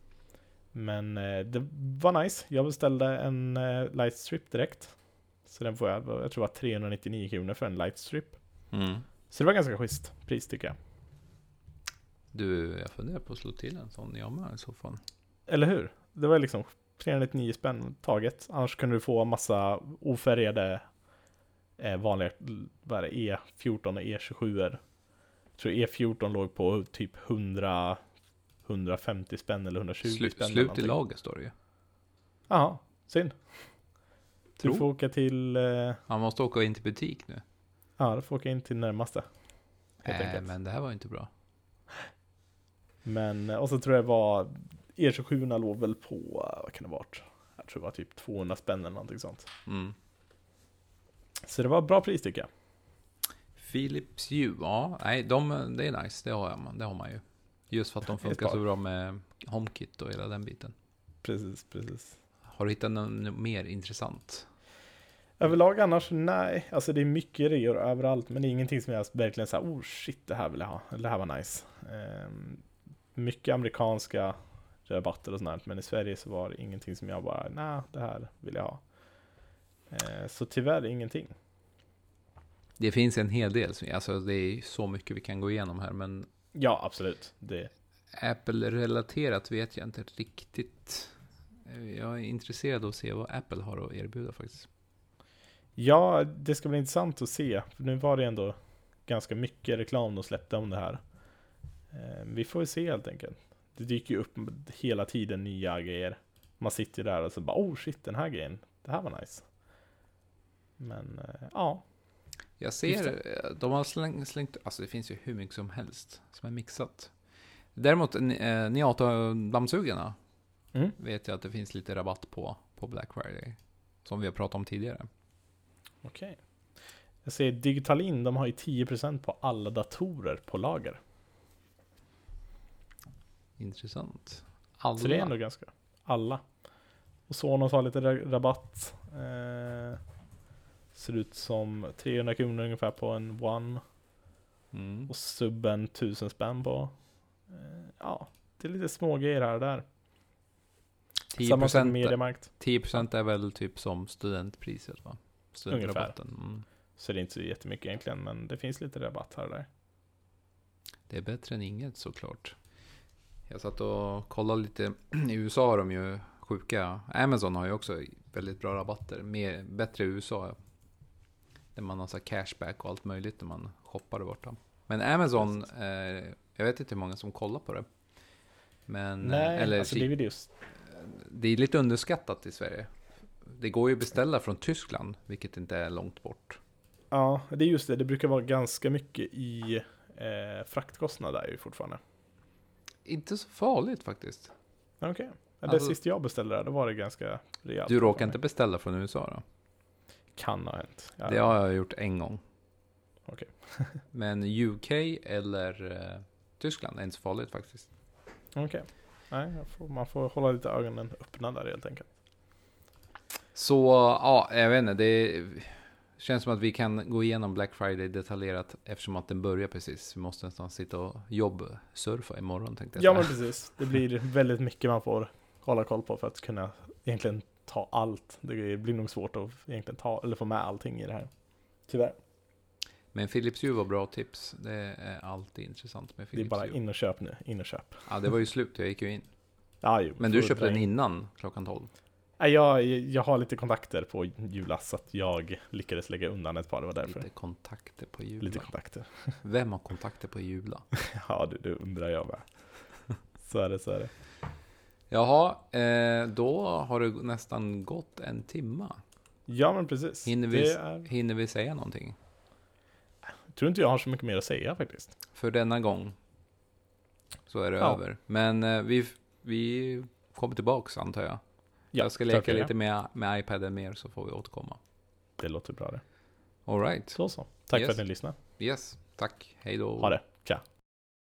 Men eh, det var nice. Jag beställde en eh, lightstrip direkt. Så den får jag, jag tror det var 399 kronor för en lightstrip. Mm. Så det var ganska schysst pris tycker jag. Du, jag funderar på att slå till en sån jag med i så fall. Eller hur? Det var liksom 399 spänn taget. Annars kunde du få massa ofärgade eh, vanliga vad är det, E14 och E27. Jag tror E14 låg på typ 100 150 spänn eller 120 Slu, spänn. slut i lager står det ju. Jaha, synd. Du får åka till, eh, Han måste åka in till butik nu. ja du får åka in till närmaste. Äh, men det här var inte bra. Men, och så tror jag det var E27 låg väl på, eh, vad kan det varit? Jag tror det var typ 200 spänn eller någonting sånt. Mm. Så det var bra pris tycker jag. Philips Hue, ja, nej, de, det är nice, det har, jag, det har man ju. Just för att de funkar så bra med HomeKit och hela den biten. Precis, precis. Har du hittat något mer intressant? Överlag annars, nej. Alltså det är mycket reor överallt, men det är ingenting som jag verkligen säger, oh shit, det här vill jag ha. Eller det här var nice. Um, mycket amerikanska rabatter och sånt men i Sverige så var det ingenting som jag bara, nej, det här vill jag ha. Uh, så tyvärr ingenting. Det finns en hel del, alltså det är så mycket vi kan gå igenom här, men Ja, absolut. Det... Apple-relaterat vet jag inte riktigt. Jag är intresserad av att se vad Apple har att erbjuda faktiskt. Ja, det ska bli intressant att se. För nu var det ändå ganska mycket reklam de släppte om det här. Eh, vi får se helt enkelt. Det dyker ju upp hela tiden nya grejer. Man sitter där och så bara oh shit, den här grejen, det här var nice. Men eh, ja, jag ser, de har slängt, slängt, alltså det finns ju hur mycket som helst som är mixat. Däremot, eh, Niato-dammsugarna mm. vet jag att det finns lite rabatt på, på Black Friday. Som vi har pratat om tidigare. Okej. Okay. Jag ser Digitalin, de har ju 10% på alla datorer på lager. Intressant. Alla. Så det är ändå ganska, alla. Och Sonos har lite rabatt. Eh, Ser ut som 300 kronor ungefär på en One. Mm. Och subben 1000 spänn på. Eh, ja, det är lite små grejer här och där. 10%, Mediamarkt. 10% är väl typ som studentpriset va? Studentrabatten. Mm. Så det är inte så jättemycket egentligen, men det finns lite rabatt här och där. Det är bättre än inget såklart. Jag satt och kollade lite. I USA har de ju sjuka. Amazon har ju också väldigt bra rabatter. Mer, bättre i USA där man har så cashback och allt möjligt när man shoppar där borta. Men Amazon, eh, jag vet inte hur många som kollar på det. Men, eh, Nej, eller, alltså det är just... Det är lite underskattat i Sverige. Det går ju att beställa från Tyskland, vilket inte är långt bort. Ja, det är just det. Det brukar vara ganska mycket i eh, fraktkostnad där ju fortfarande. Inte så farligt faktiskt. Okej. Okay. Det alltså, sist jag beställde där, då var det ganska rejält. Du råkar inte beställa från USA då? Kan ha hänt. Ja. Det har jag gjort en gång. Okej. Okay. Men UK eller uh, Tyskland är inte så farligt faktiskt. Okej. Okay. Nej, får, man får hålla lite ögonen öppna där helt enkelt. Så, ja, jag vet inte. Det känns som att vi kan gå igenom Black Friday detaljerat eftersom att den börjar precis. Vi måste nästan sitta och jobbsurfa imorgon tänkte jag. Ja, men precis. Det blir väldigt mycket man får hålla koll på för att kunna egentligen ta allt. Det blir nog svårt att egentligen ta, eller få med allting i det här. Tyvärr. Men Philips Hue var bra tips. Det är alltid intressant med Philips Det är bara in och köp nu, in och köp. Ja, det var ju slut, jag gick ju in. Ja, jo, Men du köpte den innan klockan 12? Jag, jag har lite kontakter på Jula, så att jag lyckades lägga undan ett par, det var därför. Lite kontakter på Jula? Lite kontakter. Vem har kontakter på Jula? ja, du, det undrar jag med. Så är det, så är det. Jaha, eh, då har det nästan gått en timma. Ja, men precis. Hinner vi, är... hinner vi säga någonting? Jag tror inte jag har så mycket mer att säga faktiskt. För denna gång så är det ja. över. Men eh, vi, vi kommer tillbaks antar jag. Ja, jag ska leka lite med, med iPaden mer så får vi återkomma. Det låter bra det. Alright. Så så. Tack yes. för att ni lyssnade. Yes, tack. Hej då. Ha det.